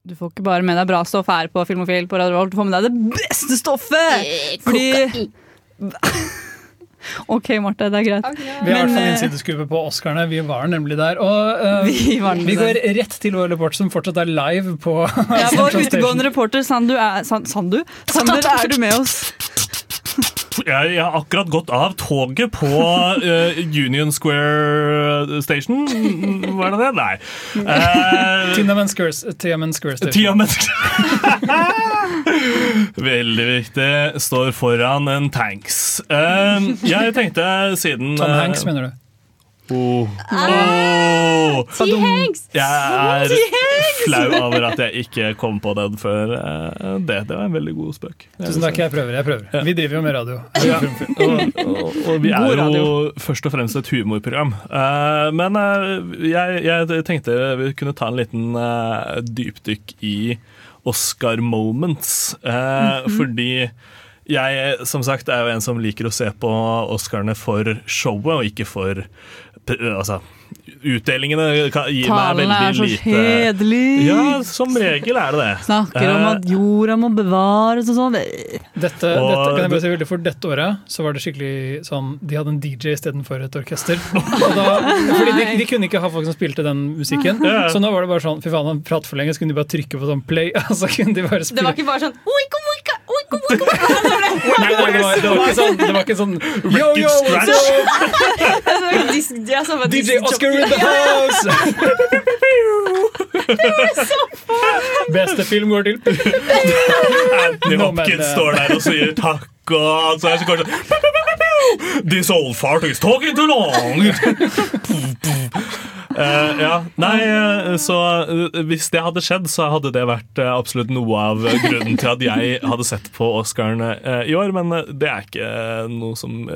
Du får ikke bare med deg bra stoff her på Filmofil på Radio Volt, du får med deg det beste stoffet! Fordi OK, Marte, det er greit. Okay, ja. Vi har i hvert fall eh, innsideskupet på Oscarene. Vi var nemlig der. Og uh, Vi var nemlig vi går der. rett til vår report, som fortsatt er live på Ja, vår utegående reporter Sandu er San, Sandu? Sander, er du med oss? Jeg, jeg har akkurat gått av toget på uh, Union Square Station. Var det det? Nei. Uh, Tiananmen Square, Station. Tiamen Veldig viktig. Står foran en tanks. Uh, jeg tenkte siden Tom eh, Hanks, mener du? Oh. Oh. T-Hanks! Jeg er flau over at jeg ikke kom på den før eh, det. Det var en veldig god spøk. Tusen takk, jeg prøver. jeg prøver. Vi driver jo med radio. Ja. Og, og, og vi er jo først og fremst et humorprogram. Eh, men eh, jeg, jeg tenkte vi kunne ta en liten dypdykk i Oscar moments. Eh, Mhm. Fordi jeg som sagt er jo en som liker å se på Oscarene for showet, og ikke for Eh, altså, Utdelingene gir meg veldig lite. Talen er så lite kjedelig. Ja, som regel er det det. Snakker om Eh, at jorda må bevares og sånn. Dette, dette kan jeg bare det- si veldig For dette året så var det skikkelig sånn De hadde en DJ istedenfor et orkester. Og da, fordi de, de kunne ikke ha folk som spilte den musikken. Så nå var det bare sånn Fy faen, han prater for lenge, så kunne de bare trykke på sånn play. Og så kunne de bare Det var ikke bare sånn oiko, oiko, oiko, oiko, oiko. Nei, det, var, det var ikke sånn, det var ikke sånn Yo, yo, scratch! sånn DJ Oscar in the house! Beste film går til Anthony Hopkins eh, står der og sier takk, og så er det så kanskje This old fart is talking too long! Eh, ja, nei, eh, så eh, hvis det hadde skjedd, så hadde det vært absolutt noe av grunnen til at jeg hadde sett på Oscaren i år, men det er ikke noe som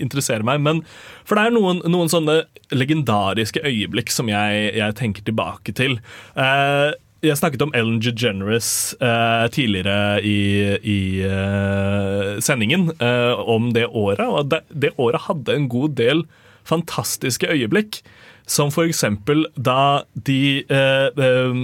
interesserer meg. Men for det er noen, noen sånne legendariske øyeblikk som jeg, jeg tenker tilbake til. Uh, jeg snakket om Ellen DeGeneres eh, tidligere i, i eh, sendingen eh, om det året, og det, det året hadde en god del fantastiske øyeblikk. Som eksempel da de eh, eh,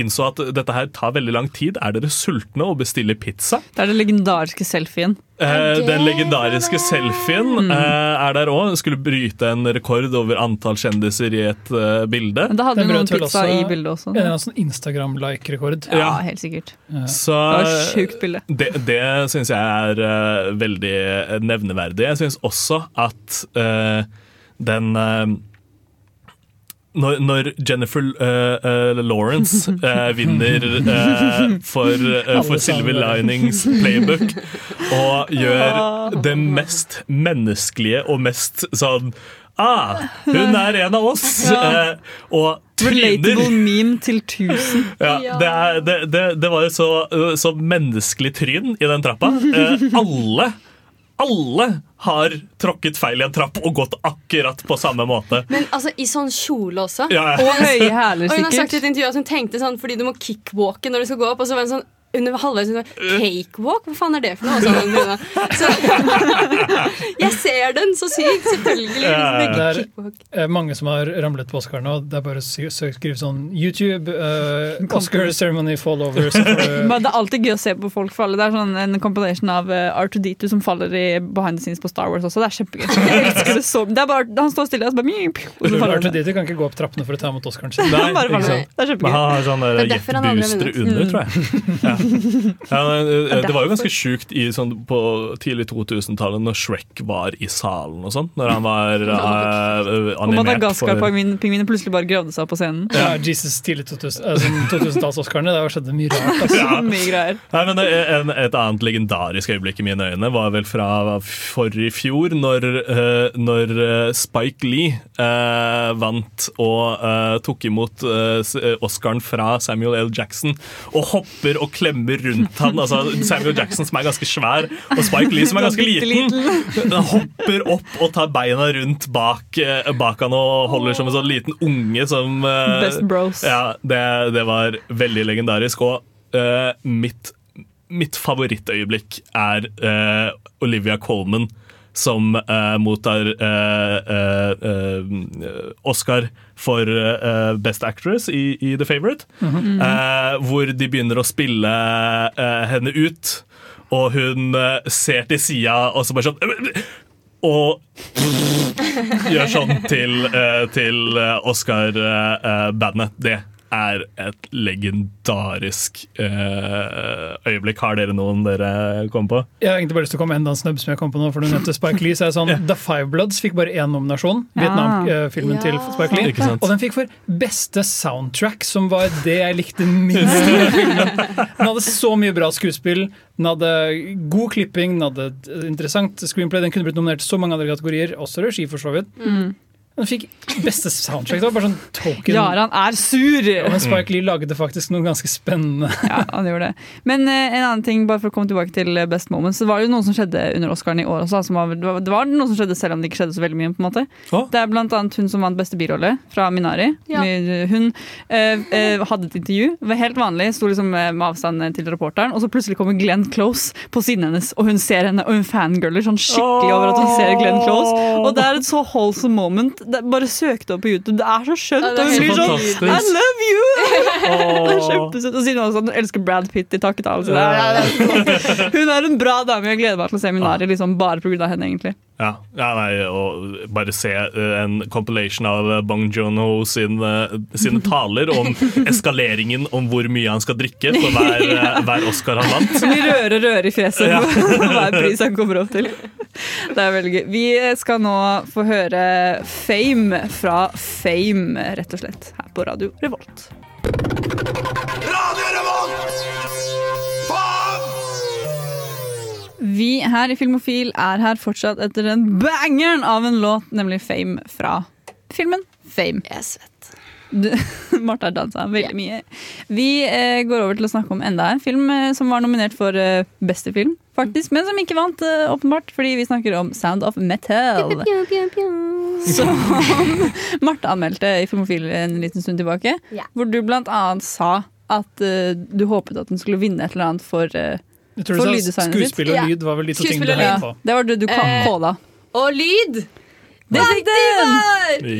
innså at dette her tar veldig lang tid. Er dere sultne og bestiller pizza? Det er den legendariske selfien. Eh, den legendariske selfien Mm. eh, er der òg. Skulle bryte en rekord over antall kjendiser i et eh, bilde. Men da hadde vi noen pizza også i bildet også. En eller sånn Instagram-like-rekord. Ja, helt sikkert. Så, Det var sjukt bilde. Det, det syns jeg er eh, veldig nevneverdig. Jeg syns også at eh, den når, når Jennifer uh, uh, Lawrence uh, vinner for, for Silver. Linings Playbook og gjør det mest menneskelige og mest sånn Ah, hun er en av oss! Ja. Og tryner. Relatable meme til 1000. Ja, det, er, det, det, det var jo så, så menneskelig tryn i den trappa. Alle alle har tråkket feil i en trapp og gått akkurat på samme måte. Men altså, i sånn kjole også. Ja, ja. Og høye hæler, Og hun har sagt i et intervju at hun tenkte sånn fordi du må kickwalke når du skal gå opp. Og så var hun sånn under halvveis hun Cakewalk? Hva faen er det for noe? Og så, så, jeg ser den så sykt, selvfølgelig. Det Liksom, er eh, mange som har ramlet på Oscar nå. Det er bare å skrive sånn YouTube, uh, Oscar ceremony du Men det er alltid gøy å se på folk falle. Det er sånn en compilation av eh, R2D2 som faller i behind the scenes på Star Wars også. Det er kjempegøy. Jeg elsker det så det er bare, Han står stille og så bare mjau, og så faller han. R2D2 kan ikke gå opp trappene for å ta imot Oscaren sin. Nei, Bare ikke sant. Det er kjempegøy. Men han har sånn jetbooster er under, tror jeg. Ja. Ja, men, eh, det var jo ganske sjukt i, sånn, på tidlig 2000-tallet, når Shrek var i salen og sånn. Når han var uh, Og animert for Madagaskar-pingvinene plutselig bare gravde seg opp på scenen. Ja, Jesus tidlig 2000, eh, sånn 2000-talls-Oscarene. Det har skjedd mye rart. Altså. Ja. Mye greier. Nei, men det en, Et annet legendarisk øyeblikk i mine øyne var vel fra forrige fjor, når, uh, når eh, Spike Lee uh, vant og eh, tok imot eh, eh, Oscaren fra Samuel L. Jackson og hopper og klemmer rundt han. Altså Samuel Jackson som er ganske svær, og Spike Lee som er ganske liten. Han hopper opp og tar beina rundt bak, eh, bak han og holder som en sånn liten unge som eh, Best bros. Ja, det, det var veldig legendarisk. Og uh, mitt, mitt favorittøyeblikk er uh, Olivia Colman som uh, mottar eh, eh, Oscar for Best Actress i, i The Favourite. Mhm. eh, hvor de begynner å spille henne ut, og hun ser til sida og så bare sånn og gjør sånn til, til Oscar-bandet. Det er et legendarisk eh, øyeblikk. Har dere noen dere kommer på? Jeg har egentlig bare lyst til å komme med enda en snubb som jeg kom på nå, for du nevnte Spike Lee. så er det sånn, The Five Bloods fikk bare én nominasjon. Ja. Vietnam-filmen til Spike Lee. Og den fikk for beste soundtrack, som var det jeg likte minst i filmen. Den hadde så mye bra skuespill, den hadde god klipping, den hadde interessant screenplay. Den kunne blitt nominert til så mange andre kategorier, også regi for så vidt. Mm. Den fikk beste soundtrack. Det var bare sånn token. Jaran er sur! Ja, men Spike Lee lagde faktisk noe ganske spennende. Ja, han gjorde det. Men eh, en annen ting, bare for å komme tilbake til eh, Best Moments, Det var jo noe som skjedde under Oscaren i år også. Som var, det, var, det var noe som skjedde selv om det ikke skjedde så veldig mye. på en måte. Det er blant annet hun som vant beste birolle, fra Minari. Ja. Hun eh, eh, hadde et intervju, var helt vanlig, sto liksom eh, med avstand til reporteren, og så plutselig kommer Glenn Close på siden hennes, og hun ser henne, og hun fangirler sånn skikkelig over at hun ser Glenn Close. Og det er et så wholesome moment. Det, bare søk det opp på YouTube, det er så skjønt. Ja, er og hun blir sånn. I love you! Det er kjempesøtt. Og siden hun også elsker Brad Pitt i takket av. Altså. ja. Hun er en bra dame. Jeg gleder meg til å se Minari liksom, bare pga. henne, egentlig. Ja, ja nei, og bare se eh, en compilation av eh, Bong Joon-ho sine, sine taler om eskaleringen om hvor mye han skal drikke for hver, eh, hver Oscar han vant. Så mye røre røre i fjeset Ja. hver pris han kommer opp til. Det er veldig gøy. Vi skal nå få høre Fame fra Fame, rett og slett, her på Radio Revolt. Radio Revolt! Faen! Vi her i Filmofil er her fortsatt etter den bangeren av en låt, nemlig Fame fra filmen Fame. Jeg er svett. Martha har dansa veldig mye. Vi eh, går over til å snakke om enda en film eh, som var nominert for eh, beste film, faktisk, men som ikke vant, eh, åpenbart, fordi vi snakker om Sound of Metal. Som Martha anmeldte i Filmofil en liten stund tilbake, Ja. hvor du blant annet sa at eh, du håpet at den skulle vinne et eller annet for, eh, Jeg tror for du sa lyddesignet skuespill og lyd var vel de to tingene Skuespill du og Ja, heiet på. det var det du Eh, kåla. Og lyd! Det fikk den!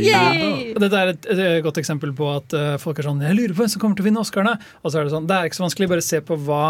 Yay! Og Dette er et, et godt eksempel på at uh, folk er sånn Jeg lurer på hvem som kommer til å vinne Oscarene. Og så er det sånn, det er ikke så vanskelig. Bare se på hva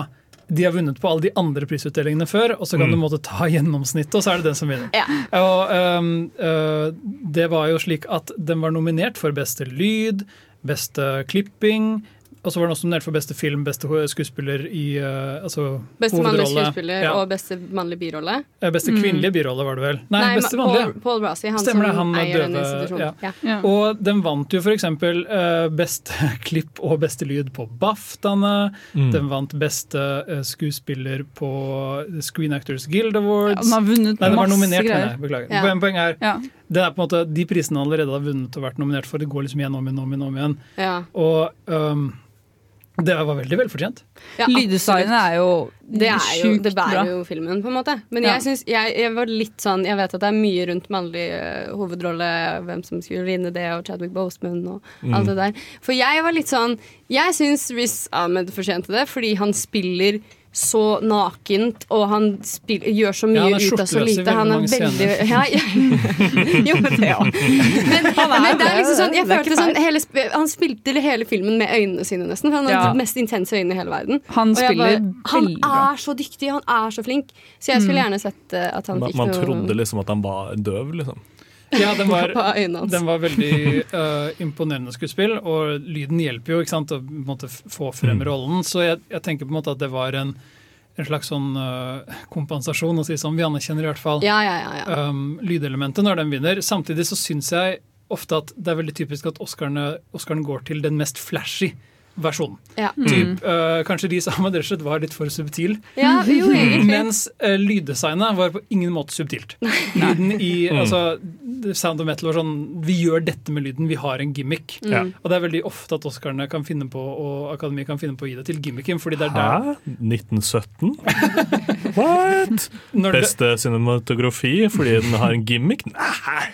de har vunnet på alle de andre prisutdelingene før, og så kan Mm. du måtte ta gjennomsnittet, og så er det den som vinner. Ja. Og um, uh, Det var jo slik at den var nominert for beste lyd, beste klipping, og så var den også nominert for beste film, beste skuespiller i uh, altså, Beste mannlige skuespiller Ja. og beste mannlige birolle. Eh, Beste kvinnelige birolle, var det vel? Nei, beste mannlige. Paul, Paul Rossi, han Stemmer det, som han med eier den døve- institusjonen. ja. Ja. Ja. Og den vant jo f.eks. Uh, beste klipp og beste lyd på BAFTAene. Mm. Den vant beste uh, skuespiller på Screen Actors Guild Awards. Den har vunnet Nei, den var masse nominert, greier. mener jeg. Beklager. Ja. Poeng- Poenget er, Ja. det er på en måte de prisene han allerede har vunnet og vært nominert for. Det går liksom igjen om igjen om igjen. om igjen. Ja. Og um, det var veldig velfortjent. Ja, Lyddesignet er jo det, er jo, sjukt det bra. bærer jo filmen, på en måte. Men Ja. jeg synes, jeg, jeg var litt sånn Jeg vet at det er mye rundt mannlig eh, hovedrolle, hvem som skulle vinne det, og Chadwick Boseman og alt det der. For jeg var litt sånn Jeg syns Riz Ahmed fortjente det, fordi han spiller så nakent, og han spiller, gjør så mye Ja, ut av så lite. Han er veldig ja, ja. Jo, men det òg. Men, men det er liksom sånn Jeg følte sånn hele, Han spilte hele filmen med øynene sine, nesten. For han hadde Ja. de mest intense øynene i hele verden. Han Og jeg spiller bare, Han er så dyktig, han er så flink. Så jeg skulle gjerne sett eh, at han fikk fikk man trodde liksom at han var døv, liksom. Ja, den var, den var veldig uh, imponerende skuespill, og lyden hjelper jo ikke sant, å på en måte, få frem rollen. Så jeg, jeg tenker på en måte at det var en, en slags sånn uh, kompensasjon å si sånn. Vi anerkjenner i hvert fall Ja, ja, ja. ja. um, lydelementet når den vinner. Samtidig så syns jeg ofte at det er veldig typisk at Oscarene, Oscaren går til den mest flashy versjonen. ja. Typ, uh, kanskje de sammen rett og slett var litt for subtil. ja jo. Mens uh, lyddesignet var på ingen måte subtilt. Lyden i altså, Sound of Metal var sånn Vi gjør dette med lyden, vi har en gimmick. Mm. Ja. Og det er veldig ofte at Oscarene kan finne på og Akademiet kan finne på å gi det til gimmicken. fordi det er der Hæ? 1917? What? når det, Beste cinematografi fordi den har en gimmick? Nei!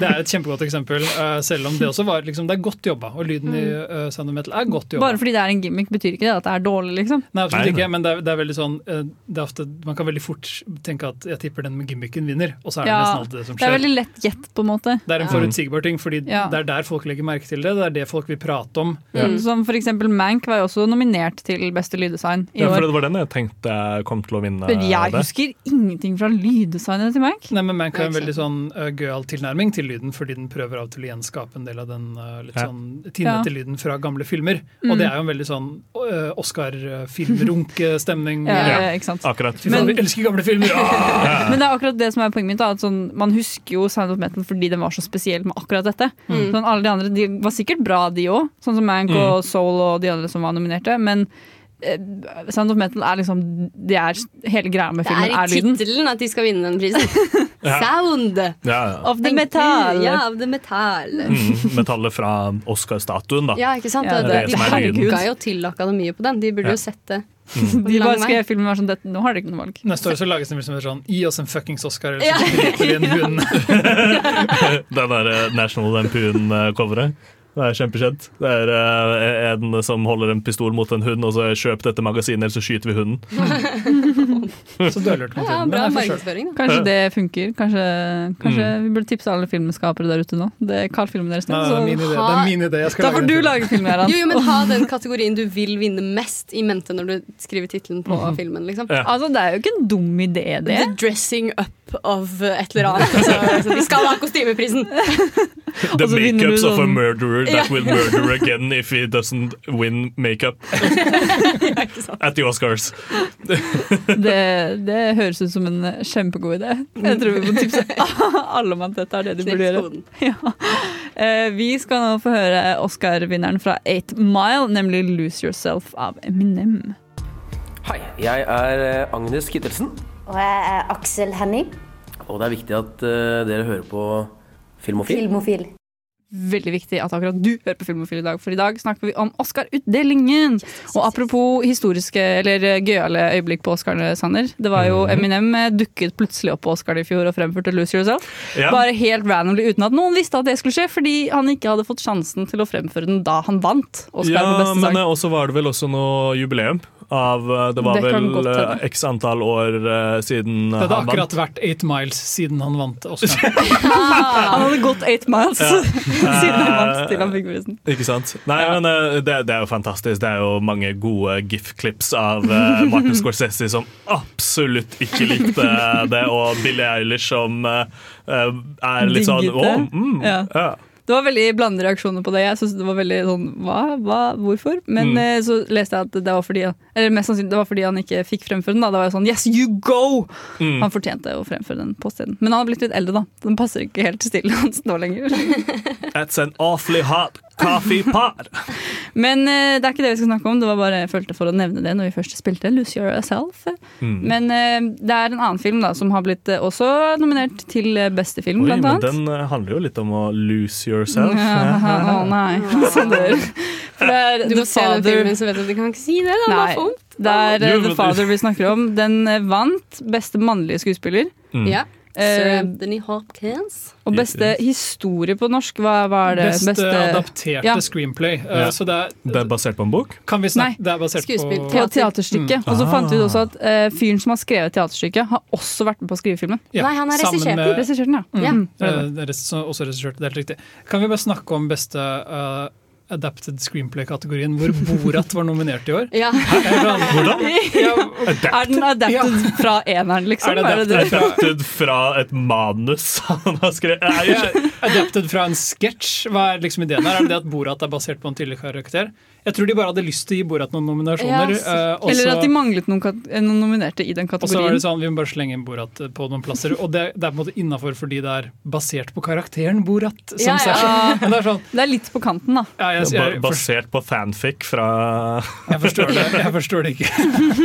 Det er et kjempegodt eksempel, eh, selv om det også var liksom, Det er godt jobba, og lyden i uh, Sound of Metal er godt jobba. Bare fordi det er en gimmick, betyr ikke det at det er dårlig, liksom. Nei, absolutt ikke, men det er, det er veldig sånn eh, det er ofte, Man kan veldig fort tenke at jeg tipper den med gimmicken vinner, og så er det Ja, nesten alltid det som skjer. Det er veldig lett gjett, på en måte. Det er en forutsigbar ting, fordi Ja. det er der folk legger merke til det. Det er det folk vil prate om. Mm. Som for eksempel Mank var jo også nominert til beste lyddesign i Ja, for år. det var den jeg tenkte jeg kom til å vinne Men jeg det. husker ingenting fra lyddesignet til Mank. Nei, men Mank har en veldig sånn uh, gøyal tilnærming til lyden, fordi den prøver av og til å gjenskape en del av den uh, litt sånn tinete lyden fra gamle filmer. Og Mm. det er jo en veldig sånn uh, Oscar-filmrunk-stemning. Ja, Ja. ja, ikke sant? Akkurat. Fy faen, vi elsker gamle filmer! Ah! Men det er akkurat det som er poenget mitt. Da, at sånn, man husker jo Sound of Metal fordi den var så spesiell med akkurat dette. Mm. Sånn, alle de andre de var sikkert bra, de òg. Sånn som Mank og Soul og de andre som var nominerte. Men eh, Sound of Metal er liksom Det er hele greia med filmen, er er i lyden. tittelen at de skal vinne den prisen. Sound! Ja, ja. Of the metal. Ja, of the metall. Mm, metallet fra Oscar-statuen, da. Ja, ikke sant? Ja, det, det det de det som lyden. hooka jo til akademiet på den. De burde Ja. jo sett det. Mm. De bare skrev filmen var sånn dette, Nå har dere ikke noe valg. Neste år så lages det liksom sånn Gi oss en fuckings Oscar, eller så dreper vi en hund. Den der eh, National Lampoon-coveret. Det er kjempekjent. Det er uh, en som holder en pistol mot en hund, og så kjøp dette magasinet, eller så skyter vi hunden. Så dølert mot Ja, tiden. Bra markedsføring, da. Kanskje det funker. Kanskje, kanskje Mm. vi burde tipse alle filmskapere der ute nå. Det er Kall filmen deres ned. det er min idé. Det er min idé. Da får du lage film, Gøran. Jo, jo, men ha den kategorien du vil vinne mest i mente når du skriver tittelen på filmen. liksom. Ja. Altså, det er jo ikke en dum idé, det. The dressing up of et eller annet. Altså, altså, de skal ha kostymeprisen! The Og så vinner of a sånn- murderer that will murder again if he doesn't win makeup at the Oscars. det. Det høres ut som en kjempegod idé. Jeg tror vi må tipse alle om at dette er det de burde gjøre. Ja. Eh, Vi skal nå få høre Oscar-vinneren fra Eight Mile, nemlig 'Lose Yourself' av Eminem. Hei, jeg er eh, Agnes Kittelsen, Og jeg er Aksel Henning, og det er viktig at eh, dere hører på Filmofil. filmofil. Veldig viktig at akkurat du hører på Filmofil i dag, for i dag snakker vi om Oscar-utdelingen. Og apropos historiske eller eh, gøyale øyeblikk på Oscarene, Sander. Det var jo Eminem eh, dukket plutselig opp på Oscar i fjor og fremførte 'Lose Yourself'. Ja. Bare helt randomly uten at noen visste at det skulle skje, fordi han ikke hadde fått sjansen til å fremføre den da han vant Oscar for Ja, beste sang. sang. men også var det vel også noe jubileum. Av, eh, det var Det vel godt eh, x antall år eh, siden Det hadde akkurat vært Eight Miles siden han vant Oscar. Han hadde gått eight miles Ja. siden han vant til han fikk prisen. Ikke sant? Nei, men det, det er jo fantastisk. Det er jo mange gode GIF-klips av Martin Scorsese som absolutt ikke likte det, og Billie Eilish som er litt sånn Å, oh, mm, Ja. Det var veldig blandede reaksjoner på det. Jeg synes det var veldig sånn, hva, hva, hvorfor? Men Mm. eh, så leste jeg at det var fordi Eller mest sannsynlig det var fordi han ikke fikk fremføre den. Da, Det var jo sånn, yes, you go! Mm. Han fortjente å fremføre den på stedet. Men han har blitt litt eldre, da. Den passer ikke helt til stilen hans nå lenger. That's an awfully hot coffee. Men uh, det er ikke det vi skal snakke om. Det var bare jeg følte for å nevne det når vi først spilte Lose Yourself. Mm. Men uh, det er en annen film da som har blitt uh, også nominert til beste film, Oi, blant men den handler jo litt om å lose yourself. Ja, Å nei. Så det, for det er Du må se den filmen, så vet du at du kan ikke si det. Da. Nei, Det er The Father vi snakker om. Den vant beste mannlige skuespiller. Mm. Ja. Sir Eh, Anthony Hopkins. og beste historie på norsk. Hva var det? Beste, adapterte Ja. screenplay. Uh, Ja. Så det er, Det er basert på en bok? kan vi snakke Nei. Det er basert Skuespill. på Teater. teaterstykket. Mm. Og så fant vi ut Ah. også at uh, fyren som har skrevet teaterstykket, har også vært med på å skrive filmen. Ja, Nei, han har regissert med- den. Ja. Mm. Ja. Mm. Eh, det er rest- også regissert, det er helt riktig. Kan vi bare snakke om beste eh, adapted screenplay-kategorien, hvor Borat var nominert i år? Ja. Hvordan? Ja, Er den adapted fra eneren, liksom? Er det det? Adapted fra et manus han har skrevet? Nei, ja, adapted fra en sketsj? Hva er liksom ideen her? Er det det at Borat er basert på en tidligere karakter? Jeg tror de bare hadde lyst til å gi Borat noen nominasjoner. Ja, eh, Eller at de manglet noen, eh, noen nominerte i den kategorien. og så var det sånn, Vi må bare slenge inn Borat på noen plasser. Og det, det er på en måte innafor fordi det er basert på karakteren Borat. Som Ja, ja. Men det er sånn Det er litt på kanten, da. ja, jeg, jeg, jeg, Basert på fanfic fra jeg, forstår det, jeg forstår det ikke.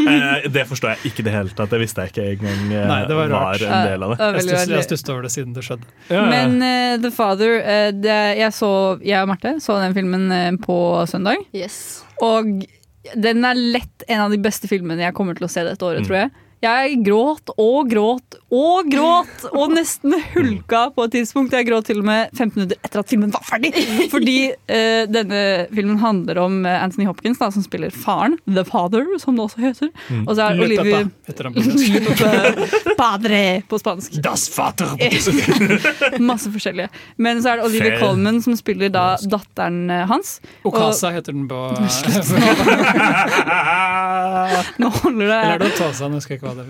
Eh, Det forstår jeg ikke i det hele tatt. Det visste jeg ikke engang eh, Nei, det var var, en del av Det det. Jeg stusset over det siden det skjedde. Ja, ja. Men uh, The Father uh, det, jeg, så, jeg og Marte så den filmen eh, på søndag. Yes. Og den er lett en av de beste filmene jeg kommer til å se dette året, Mm. tror jeg. Jeg gråt og gråt og gråt, og nesten hulka på et tidspunkt. Jeg gråt til og med 15 minutter etter at filmen var ferdig. Fordi eh, denne filmen handler om eh, Anthony Hopkins, da, som spiller faren. The Father, som det også heter. Mm. Og så er Olivia. Padre på spansk. Das Vater! Masse forskjellige. Men så er det Olivia Colman som spiller da datteren eh, hans. Okasa heter den på Nå holder det Eller er det Otasa? Jeg husker ikke hva det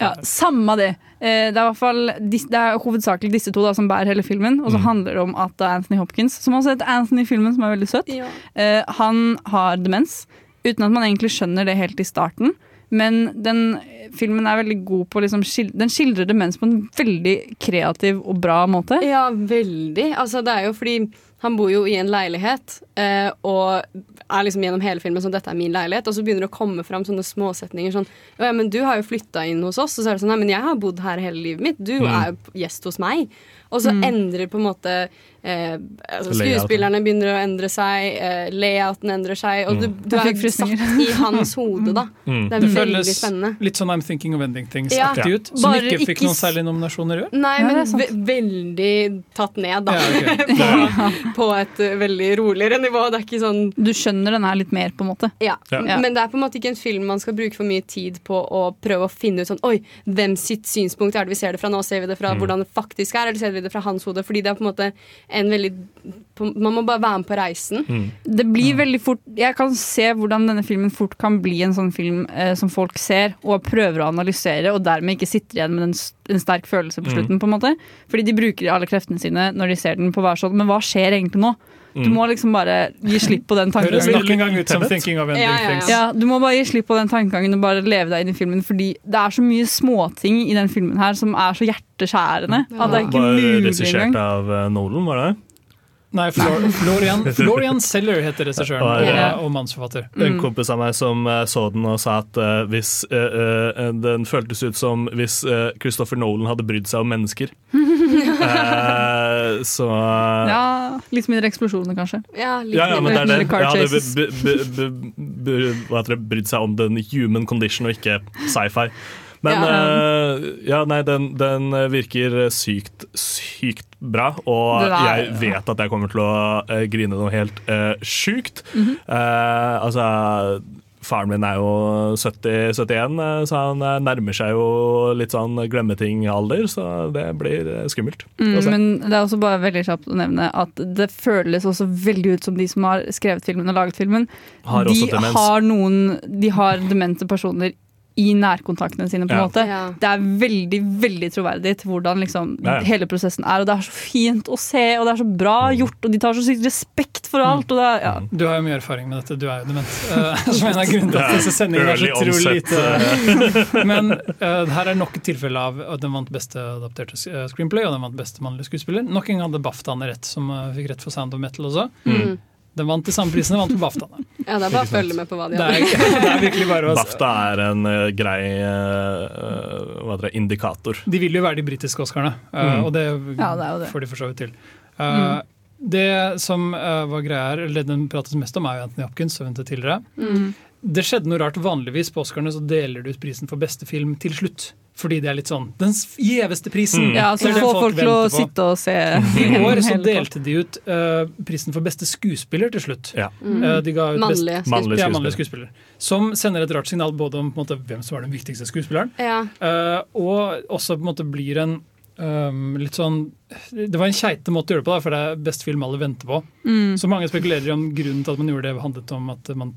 Ja, Samme det. Eh, Det er, hvert fall, det er hovedsakelig disse to da, som bærer hele filmen. Og så Mm. handler det om at det er Anthony Hopkins, som også heter Anthony i filmen, som er veldig søt. Ja. Eh, Han har demens, uten at man egentlig skjønner det helt i starten. Men den filmen er veldig god på liksom, Den skildrer demens på en veldig kreativ og bra måte. Ja, veldig. Altså, det er jo fordi Han bor jo i en leilighet, eh, og er liksom gjennom hele filmen sånn 'Dette er min leilighet', og så begynner det å komme fram sånne småsetninger sånn 'Å ja, men du har jo flytta inn hos oss', og så er det sånn 'Nei, men jeg har bodd her hele livet mitt. Du Mm. er jo gjest hos meg'. Og så Mm. endrer på en måte eh, altså Skuespillerne begynner å endre seg, eh, layouten endrer seg, og du, Mm. du er satt i hans hode, da. Mm. Det er Det veldig spennende. litt sånn I'm Thinking of Ending Ja. Things-aktig ut. Som Bare ikke fikk ikke noen særlige nominasjoner i år. Nei, Ja, men ve veldig tatt ned, da. Ja, okay. på, på et eh, veldig roligere nivå. Det er ikke sånn Du skjønner den her litt mer, på en måte. ja. Ja. Men det er på en måte ikke en film man skal bruke for mye tid på å prøve å finne ut sånn Oi, hvem sitt synspunkt er det vi ser det fra nå? Ser vi det fra Mm. hvordan det faktisk er, eller ser vi det fra hans hode? Fordi det er på en måte en veldig Man må bare være med på reisen. Det blir veldig fort Jeg kan se hvordan denne filmen fort kan bli en sånn film eh, som folk ser og prøver å analysere, og dermed ikke sitter igjen med en, en sterk følelse på Mm. slutten. på en måte Fordi de bruker alle kreftene sine når de ser den på hver sånn. Men hva skjer egentlig nå? Du må liksom bare gi slipp på den tankegangen. Ja, ja. Ja, du må bare gi slipp på den tankegangen og bare leve deg inn i filmen. Fordi det er så mye småting i den filmen her som er så hjerteskjærende. At det er ikke mulig engang. regissert av eh, Nolan, var det? Nei, Flor Florian, Florian Seller heter regissøren eh, og, og mannsforfatter. En kompis av meg som eh, så den og sa at uh, hvis uh, uh, den føltes ut som hvis Christopher Nolan hadde brydd seg om mennesker. Eh, så Ja, litt mindre eksplosjoner, kanskje. Ja, ja, ja, men det er det. Car chases. b- b- b- b- hva heter det, brydd seg om den human condition og ikke sci-fi. Men Ja. uh, ja, nei, den, den virker sykt, sykt bra, og er- jeg vet at jeg kommer til å uh, grine noe helt uh, sjukt. Mm -hmm. uh, altså Faren min er jo 70, 71, eh, så han nærmer seg jo litt sånn glemmeting-alder, så det blir skummelt. Mm, men det er også bare veldig kjapt å nevne at det føles også veldig ut som de som har skrevet filmen og laget filmen, Har de har noen De har demente personer i nærkontaktene sine, på en Ja. måte. Ja. Det er veldig veldig troverdig til hvordan liksom, Ja, hele prosessen er. Og det er så fint å se, og det er så bra gjort, og de tar så sykt respekt for alt. Og det er, ja. Du har jo mye erfaring med dette, du er jo dement. Uh, som en av grunnene til at disse sendingene er så utrolig lite Men uh, her er nok et tilfelle av at den vant beste adapterte eh, screenplay, og den vant beste mannlige skuespiller. Nok en gang hadde BAFTAene rett, som uh, fikk rett for Sound of Metal også. Mm. Den vant de samme prisene, vant på BAFTAene. Ja, det er bare å følge med på hva de Det er, har. det er virkelig bare å BAFTA er en uh, grei uh, det, indikator. De vil jo være de britiske Oscarene, uh, Mm. og det, Ja, det det. får de for så vidt til. Uh, Det som uh, var greia her, eller den prates mest om, er jo Anthony Hopkins, som vi nevnte tidligere. Mm. Det skjedde noe rart. Vanligvis på Oscarene så deler du ut prisen for beste film til slutt. Fordi det er litt sånn den gjeveste prisen. Mm. Ja, Det så er det får folk til å på. sitte og se I år så delte de ut uh, prisen for beste skuespiller til slutt. Mm. Uh, de ga ut best- Mannlige skuespiller. Ja, mannlige skuespiller. Som sender et rart signal både om på måte, hvem som er den viktigste skuespilleren, Ja. uh, og også på en måte blir en um, litt sånn Det var en keitete måte å gjøre det på, da, for det er best film alle venter på. Mm. Så mange spekulerer om grunnen til at man gjorde det, handlet om at man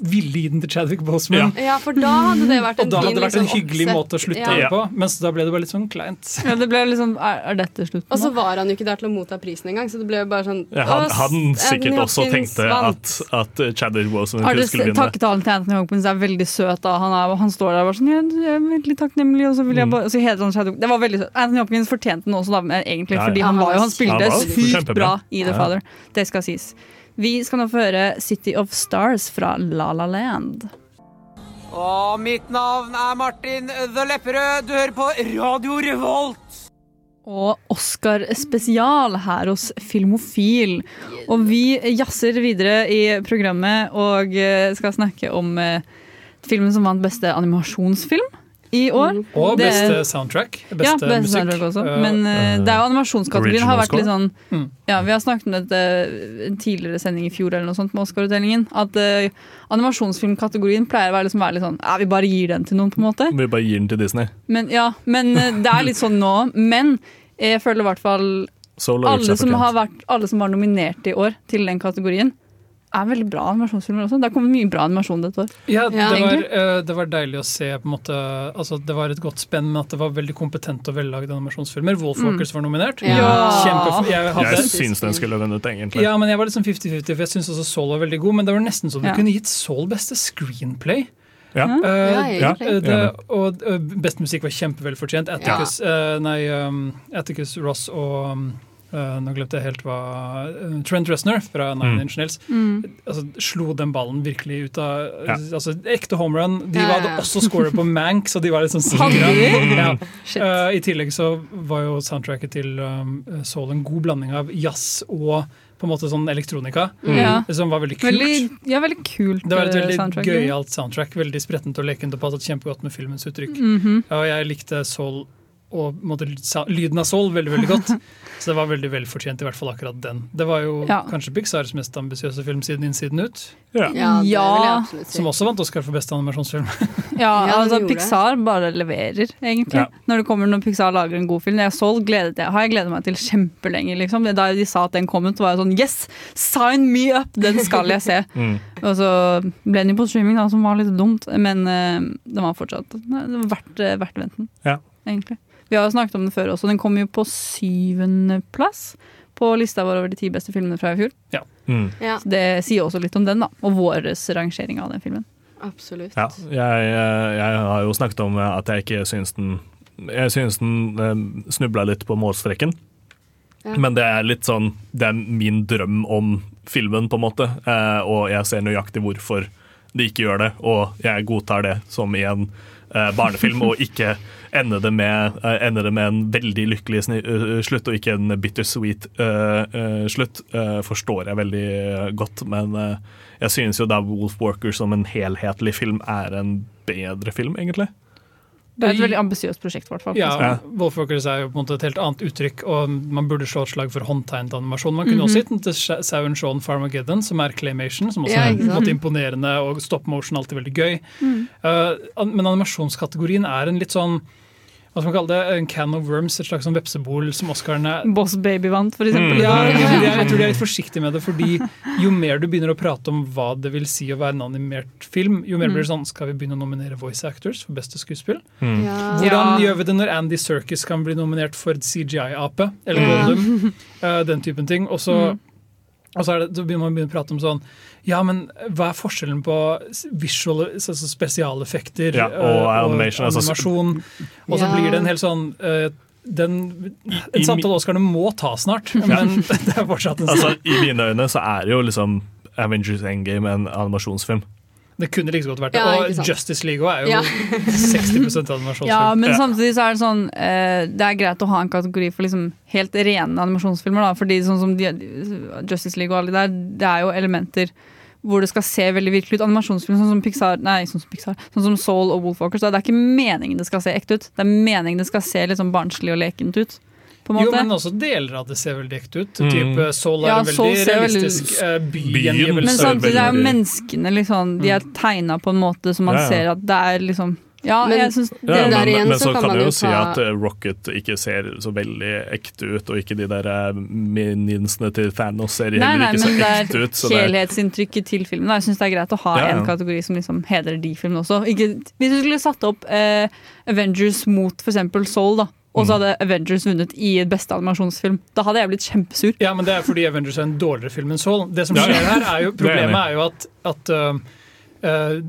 ville gi den til Chadwick Boseman. ja, for da hadde det vært en Og da hadde det vært en liksom, hyggelig oppsett. måte å slutte Ja. på, mens da ble det bare litt sånn kleint. Ja, det ble liksom Er, er dette slutten Og så var han jo ikke der til å motta prisen engang, så det ble jo bare sånn Ja, han, han sikkert også tenkte at, at Chadwick Boseman skulle vinne. Takketalen til Anthony Hopkins er veldig søt. da Han, er, han står der og bare sånn jeg, er veldig takknemlig, og så vil jeg Mm. bare så heter han Chadwick. Det var veldig søt. Anthony Hopkins fortjente den også, da, egentlig, Ja, ja. fordi han han var jo Han spilte sykt bra i The Ja. Father. Det skal sies. Vi skal nå få høre City of Stars fra La La Land. Og mitt navn er Martin The Lepperød. Du hører på Radio Revolt. Og Oscar spesial her hos Filmofil. Og vi jazzer videre i programmet og skal snakke om eh, filmen som vant beste animasjonsfilm i år. Og Det- beste soundtrack. Beste ja, beste musikk. soundtrack også. Uh, Men uh, det er jo animasjonskategorien har vært litt sånn Mm. Ja, Vi har snakket om dette en tidligere sending i fjor eller noe sånt med Oscar-utdelingen. At uh, animasjonsfilmkategorien pleier å være, liksom, være litt sånn Ja, vi bare gir den til noen, på en måte. Vi bare gir den til Disney. Men, ja, men uh, det er litt sånn nå. Men jeg føler i hvert fall alle som, har vært, alle som var nominert i år til den kategorien, er veldig bra animasjonsfilmer også. Det har kommet mye bra animasjon dette år. Ja, Ja, det, var, eh, det var deilig å se på en måte altså Det var et godt spenn, men at det var veldig kompetente og vellagde animasjonsfilmer. Wolfwalkers var nominert. Mm. Ja. Kjempe, jeg hadde, Jeg syns den skulle vunnet, egentlig. ja, men jeg var litt sånn 50-50, for jeg syns også Soul var veldig god. Men det var nesten så du Ja. kunne gitt Soul beste screenplay. Ja. Uh, Ja, eh, det, og best musikk var kjempevelfortjent. Atticus, uh, nei, um, Atticus Ross og um, eh, Nå glemte jeg helt hva uh, Trent Reznor fra Nine Mm. Inch Nails Mm. altså, slo den ballen virkelig ut av Ja. altså, Ekte homerun. De Ja, ja, hadde også scoret på Mank, så de var litt sånn. Ja. Shit. Eh, I tillegg så var jo soundtracket til um, Soul en god blanding av jazz og på en måte sånn elektronika, Mm. Som var veldig kult. Veldig, ja, veldig kult Det var et veldig soundtrack. gøyalt soundtrack. Veldig sprettent og lekent og passet kjempegodt med filmens uttrykk. -hmm. Ja, og jeg likte Soul og måte, lyden av Soul veldig veldig godt. Så det var veldig velfortjent, i hvert fall akkurat den. Det var jo Ja. kanskje Pixars mest ambisiøse film siden Innsiden ut. Ja, det vil jeg Ja. si. Som også vant Oscar for beste animasjonsfilm. Ja, Ja, altså Pixar bare leverer, egentlig. Ja. Når det kommer når Pixar lager en god film. Jeg så gledet jeg, har jeg gledet meg til kjempelenge. Liksom. Da de sa at den kom ut, var jeg sånn Yes! Sign me up! Den skal jeg se. Mm. Og så ble den jo på streaming, da, som var litt dumt. Men uh, den var fortsatt den det var verdt, verdt venten, Ja. egentlig. Vi har jo snakket om den før også. Den kom jo på syvendeplass på lista vår over de ti beste filmene fra i fjor. Mm. Ja, Så det sier også litt om den, da. Og vår rangering av den filmen. absolutt. Ja, jeg, eh, jeg har jo snakket om at jeg ikke syns den Jeg syns den eh, snubla litt på målstreken. Ja. Men det er litt sånn Det er min drøm om filmen, på en måte. Eh, og jeg ser nøyaktig hvorfor de ikke gjør det, og jeg godtar det som i en eh, barnefilm, og ikke ender det med, eh, ender det med en veldig lykkelig eh, slutt, og ikke en bittersweet uh, eh, slutt, eh, forstår jeg veldig eh, godt. Men eh, jeg synes jo da Wolf Walker som en helhetlig film er en bedre film, egentlig. Det er et veldig ambisiøst prosjekt, hvert fall. Ja, Ja. Wolfwalkers er jo på en måte et helt annet uttrykk, og man burde slå et slag for håndtegnet animasjon. Man kunne Mhm. også gitt den til Sauen Shaun Farmageddon, som er claymation, som også Ja, er måte imponerende, og stop motion alltid veldig gøy. Mm. Uh, men animasjonskategorien er en litt sånn hva skal man kalle det, en can of worms, et slags sånn vepsebol som Oscarene Boss Baby vant, for eksempel. ja, jeg, er, jeg tror de er litt forsiktige med det, fordi jo mer du begynner å prate om hva det vil si å være en animert film, jo mer Mm. blir det sånn Skal vi begynne å nominere voice actors for beste skuespill? Mm. Ja. Hvordan gjør vi det når Andy Serkis kan bli nominert for CGI-ape? Eller Ja. Goldum? Eh, den typen ting. Og så, Mm. Og så, er det, så begynner man å prate om sånn Ja, men hva er forskjellen på visual, altså spesialeffekter Ja, og eh, animation, og animasjon? Og så Ja. blir det en helt sånn uh, den, I- En samtale Oscarene må ta snart, men det er fortsatt en sånn. Altså, I mine øyne så er det jo liksom Avengers Endgame en animasjonsfilm. Det kunne like så godt vært det. Ja, og. Justice League er jo Ja. 60% animasjonsfilm. Ja, men samtidig så er det sånn uh, Det er greit å ha en kategori for liksom helt rene animasjonsfilmer. Da, fordi sånn som de, Justice League og alle de der, det er jo elementer hvor det skal se veldig virkelig ut. Animasjonsfilm sånn som Pixar, nei, sånn som, Pixar, sånn som Soul og Wolfwalkers. Det er ikke meningen det skal se ekte ut. Det er meningen det skal se litt sånn barnslig og lekent ut. På en Jo, men også deler av det ser veldig ekte ut. Mm. Type Soul er Ja, en Soul veldig realistisk uh, Byen bygjengivelse. Men samtidig er jo menneskene liksom De er tegna på en måte som man Ja, ja. ser at det er liksom Ja, Men- det Ja, der men, igjen men så så kan kan du jo ta... si at eh, Rocket ikke ser så veldig ekte ut, og ikke de der eh, minionsene til Thanos ser Nei, heller nei, ikke så men ekte ut. Men det er, helhetsinntrykket til filmen. da. Jeg syns det er greit å ha Ja, ja. en kategori som liksom hedrer de filmene også. Ikke, hvis du skulle satt opp eh, Avengers mot f.eks. Soul, da, og Mm. så hadde Avengers vunnet i beste animasjonsfilm, da hadde jeg blitt kjempesur. Ja, men det er fordi Avengers er en dårligere film enn Soul. Det som skjer her er jo, Det Problemet er jo at, at uh,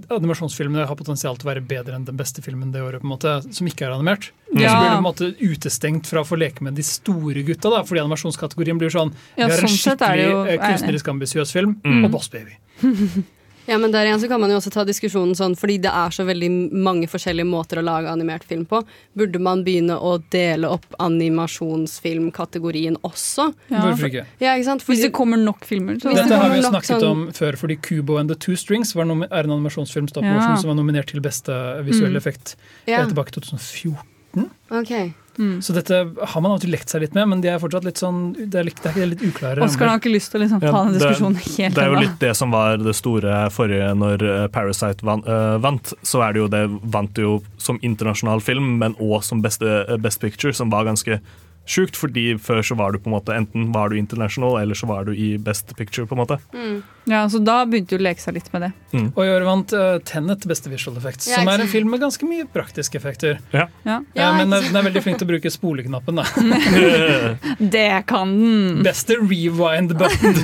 animasjonsfilmene har potensial til å være bedre enn den beste filmen det året, på en måte, som ikke er animert. Ja. Så blir du på en måte utestengt fra å få leke med de store gutta, da, fordi animasjonskategorien blir sånn Ja, Vi har en sånn er skikkelig jo- eh, kunstnerisk ambisiøs film, Mm. og Boss Baby. Ja, men der igjen så kan man jo også ta diskusjonen sånn, fordi det er så veldig mange forskjellige måter å lage animert film på. Burde man begynne å dele opp animasjonsfilmkategorien også? Ja. Hvorfor ikke? Ja, ikke sant? Hvis det kommer nok filmer. Så. Dette det har vi jo snakket sånn- om før, fordi Kubo and the Two Strings var er en animasjonsfilm Ja. som var nominert til beste visuelle Mm. effekt ja, eh, tilbake i 2014. ok. Mm. Så dette har man alltid lekt seg litt med, men de er fortsatt litt sånn Det er litt, det er litt uklare. Oskar har ikke lyst til å liksom, ta Ja, den det- diskusjonen helt det er jo litt det som var det store forrige når eh, Parasite van, Øh, vant. Så er det jo det vant jo som internasjonal film, men òg som beste, eh, Best Picture, som var ganske sjukt. Fordi før så var du på en måte enten var du international, eller så var du i Best Picture, på en måte. Mm. Ja, så da begynte du å leke seg litt med det. Og i år vant uh, Tenet beste visual effects, Ja, som er en film med ganske mye praktiske effekter. Ja. Ja. Eh, Ja, men den er veldig flink til å bruke spoleknappen. da. Det kan den! Beste rewind-button.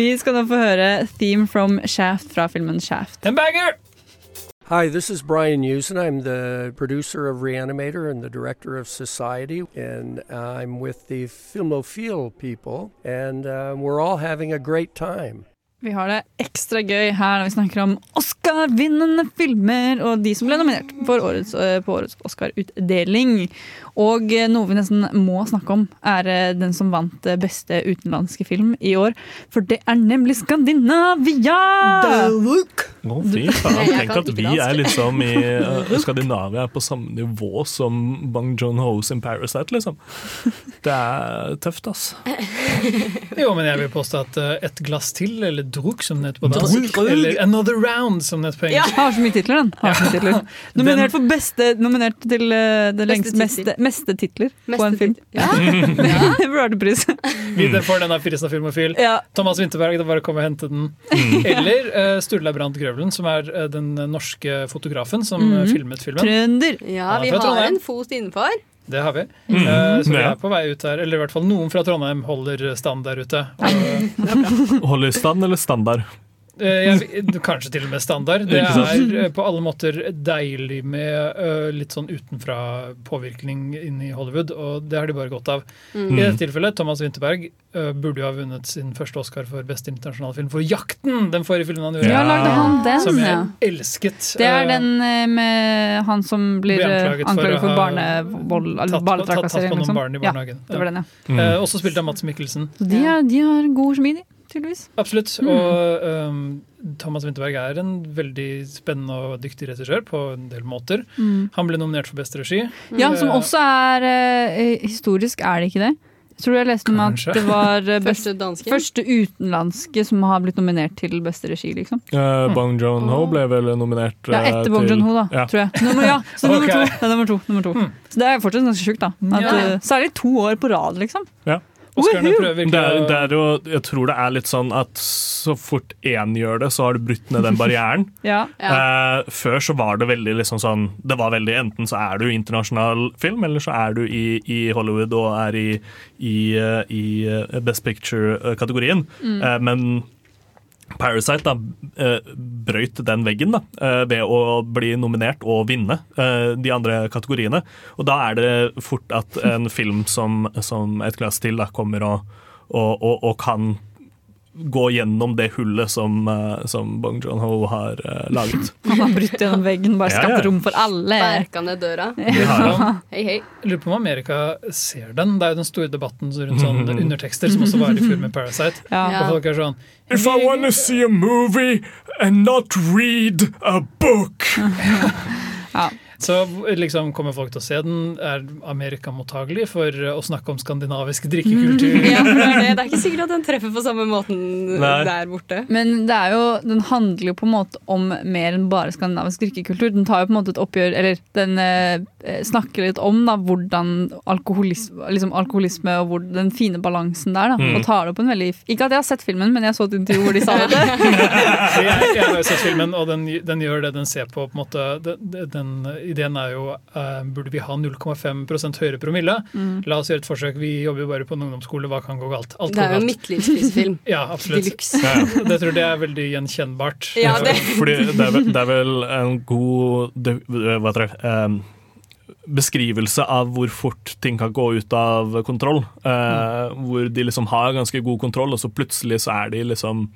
Vi skal nå få høre Theme from Shaft fra filmen Shaft. En banger! Hi, this is Brian Usen. I'm the producer of Reanimator and the director of Society, and I'm with the Filmophile people, and uh, we're all having a great time. Vi har det ekstra gøy her når vi snakker om Oscar-vinnende filmer og de som ble nominert for årets, eh, på årets Oscar-utdeling. Og eh, noe vi nesten må snakke om, er eh, den som vant beste utenlandske film i år. For det er nemlig Skandinavia! Å, fy faen. Tenk at vi er liksom i Skandinavia er på samme nivå som Bang John-Hos in Parasite, liksom. Det er tøft, ass. Jo, men jeg vil påstå at Et glass til, eller druk som det heter på dansk, eller Another Round som det heter på engelsk. Ja, har så mye titler, den. Har så mye titler. Nominert for beste Nominert til uh, det lengste meste, meste titler på Meste en film. Ja. Bradepris. Videre får den av Firesen av Filmofil. Thomas Winterberg, det er bare å komme og hente den. Mm. Eller uh, Sturla Brandt Grøvlen, som er uh, den norske fotografen som mm -hmm. filmet filmen. Trønder. Ja, vi har en fot innenfor. Det har vi. Mm. Uh, så vi er på vei ut her. Eller i hvert fall noen fra Trondheim holder stand der ute. Holder stand eller standard? Eh, jeg, kanskje til og med standard. Det er eh, på alle måter deilig med eh, litt sånn utenfra påvirkning inn i Hollywood, og det har de bare godt av. Mm. I dette tilfellet, Thomas Winterberg eh, burde jo ha vunnet sin første Oscar for beste internasjonale film for 'Jakten'! Den forrige filmen han gjorde. Ja, lagde han den, Som jeg ja. elsket. Det er den med han som blir Blir anklaget for for barnevold tatt eller på- barnetrakassering. tatt på noen liksom. barn i Ja, det var den, ja. Eh, også spilt av Mats Mikkelsen. De, er, de har god smid, de, tydeligvis. Absolutt. Mm. Og um, Thomas Winterberg er en veldig spennende og dyktig regissør på en del måter. Mm. Han ble nominert for beste regi. Ja, som Eh, også er uh, historisk, er det ikke det? Jeg tror jeg leste om at det var best, Første første utenlandske som har blitt nominert til beste regi, liksom. Uh, Bong Joon-ho ble vel nominert Ja, eh, etter Bong Joon-ho, da, Ja. tror jeg. Nummer, ja, så nummer to. Ja, nummer to, nummer to. Så det er fortsatt ganske sjukt, da. At, Ja. særlig to år på rad, liksom. Ja. Oscarene prøver Det virkelig er, å det er jo, jeg tror det er litt sånn at så fort én gjør det, så har du brutt ned den barrieren. Ja. uh, før så var det veldig liksom sånn Det var veldig Enten så er du internasjonal film, eller så er du i, i Hollywood og er i, i, eh, i eh, Best Picture-kategorien. Mm. Uh, men Parasite da, eh, brøyt den veggen da, eh, ved å bli nominert og vinne eh, de andre kategoriene. Og da er det fort at en film som, som Et glass til da, kommer og, og, og, og kan gå gjennom det hullet som, eh, som Bong Joon-ho har eh, laget. Han har brutt gjennom veggen, bare Ja, ja. rom for alle. Sparka ned døra. Ja. Hei, hei. Lurer på om Amerika ser den. Det er jo den store debatten rundt sånn Mhm. undertekster, som også var i filmen Parasite. Ja. Og folk er sånn If I wanna see a movie and not read a book Så liksom kommer folk til å se den. Er Amerika mottagelig for å snakke om skandinavisk drikkekultur? Ja, for det, er det. det er ikke sikkert at den treffer på samme måten Nei. der borte. Men det er jo, den handler jo på en måte om mer enn bare skandinavisk drikkekultur. Den tar jo på en måte et oppgjør, eller den eh, snakker litt om da, hvordan alkoholisme, liksom alkoholisme og hvor, den fine balansen der. Da, Mm. Og tar det opp en veldig Ikke at jeg har sett filmen, men jeg så et intervju hvor de sa det. Jeg, jeg har sett filmen, og den, den gjør det den ser på. på en måte, den, den Ideen er jo eh, burde vi ha 0,5% høyere promille. Mm. La oss gjøre et forsøk. Vi jobber jo bare på en ungdomsskole, hva kan gå galt? Alt Det er jo midtlivskrisefilm. Ja, absolutt. Deluxe. Ja, ja. Det tror jeg er veldig gjenkjennbart. Ja, det- Fordi det er, vel, det er vel en god det, hva heter det, Um, beskrivelse av hvor fort ting kan gå ut av kontroll. Eh, Hvor de liksom har ganske god kontroll, og så plutselig så er de liksom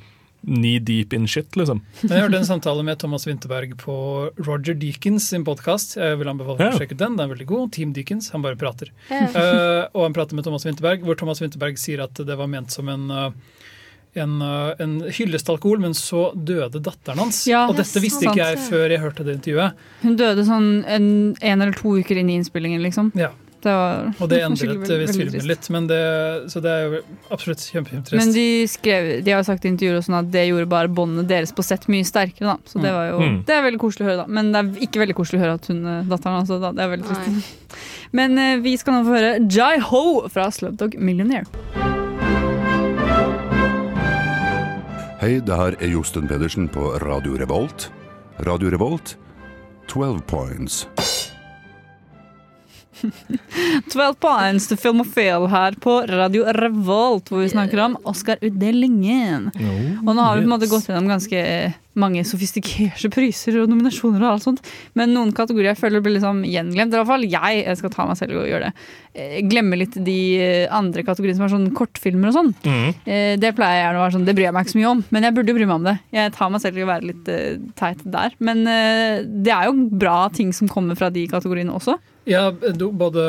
knee deep in shit, liksom. Jeg hørte en samtale med Thomas Winterberg på Roger Deakins sin podkast. Jeg vil anbefale å Ja. sjekke den. Den er veldig god. Team Deakins. Han bare prater. Ja. Uh, og han prater med Thomas Winterberg, hvor Thomas Winterberg sier at det var ment som en uh, en, en hyllest hyllestalkohol, men så døde datteren hans. Ja, og dette visste ikke jeg før jeg hørte det intervjuet. Hun døde sånn en, en eller to uker inn i innspillingen, liksom. Ja. Det var, Og det endret visst filmen litt, men det, så det er jo absolutt kjempeinteressant. Men de, skrev, de har jo sagt i intervjuer sånn at det gjorde bare båndet deres på sett mye sterkere. Da. Så det var jo Mm. Det er veldig koselig å høre, da. Men det er ikke veldig koselig å høre at hun eh, datteren altså, da. Det er veldig trist. Men eh, vi skal nå få høre Jai Ho fra Slubdog Millionaire. Hei, det her er Josten Pedersen på Radio Revolt. Radio Revolt, 12 points. 12 points to film og fail her på Radio Revolt, hvor vi snakker om Oscar-utdelingen. Og nå har vi på en måte gått gjennom ganske mange sofistikerte priser og nominasjoner og alt sånt. Men noen kategorier jeg føler blir liksom gjenglemt. I hvert fall jeg, jeg skal ta meg selv og gjøre det. Eh, Glemme litt de eh, andre kategoriene som er sånn kortfilmer og sånn. Mm. Det pleier jeg gjerne å være sånn, det bryr jeg meg ikke så mye om, men jeg burde jo bry meg om det. Jeg tar meg selv i å være litt eh, teit der. Men eh, det er jo bra ting som kommer fra de kategoriene også. Ja, do, både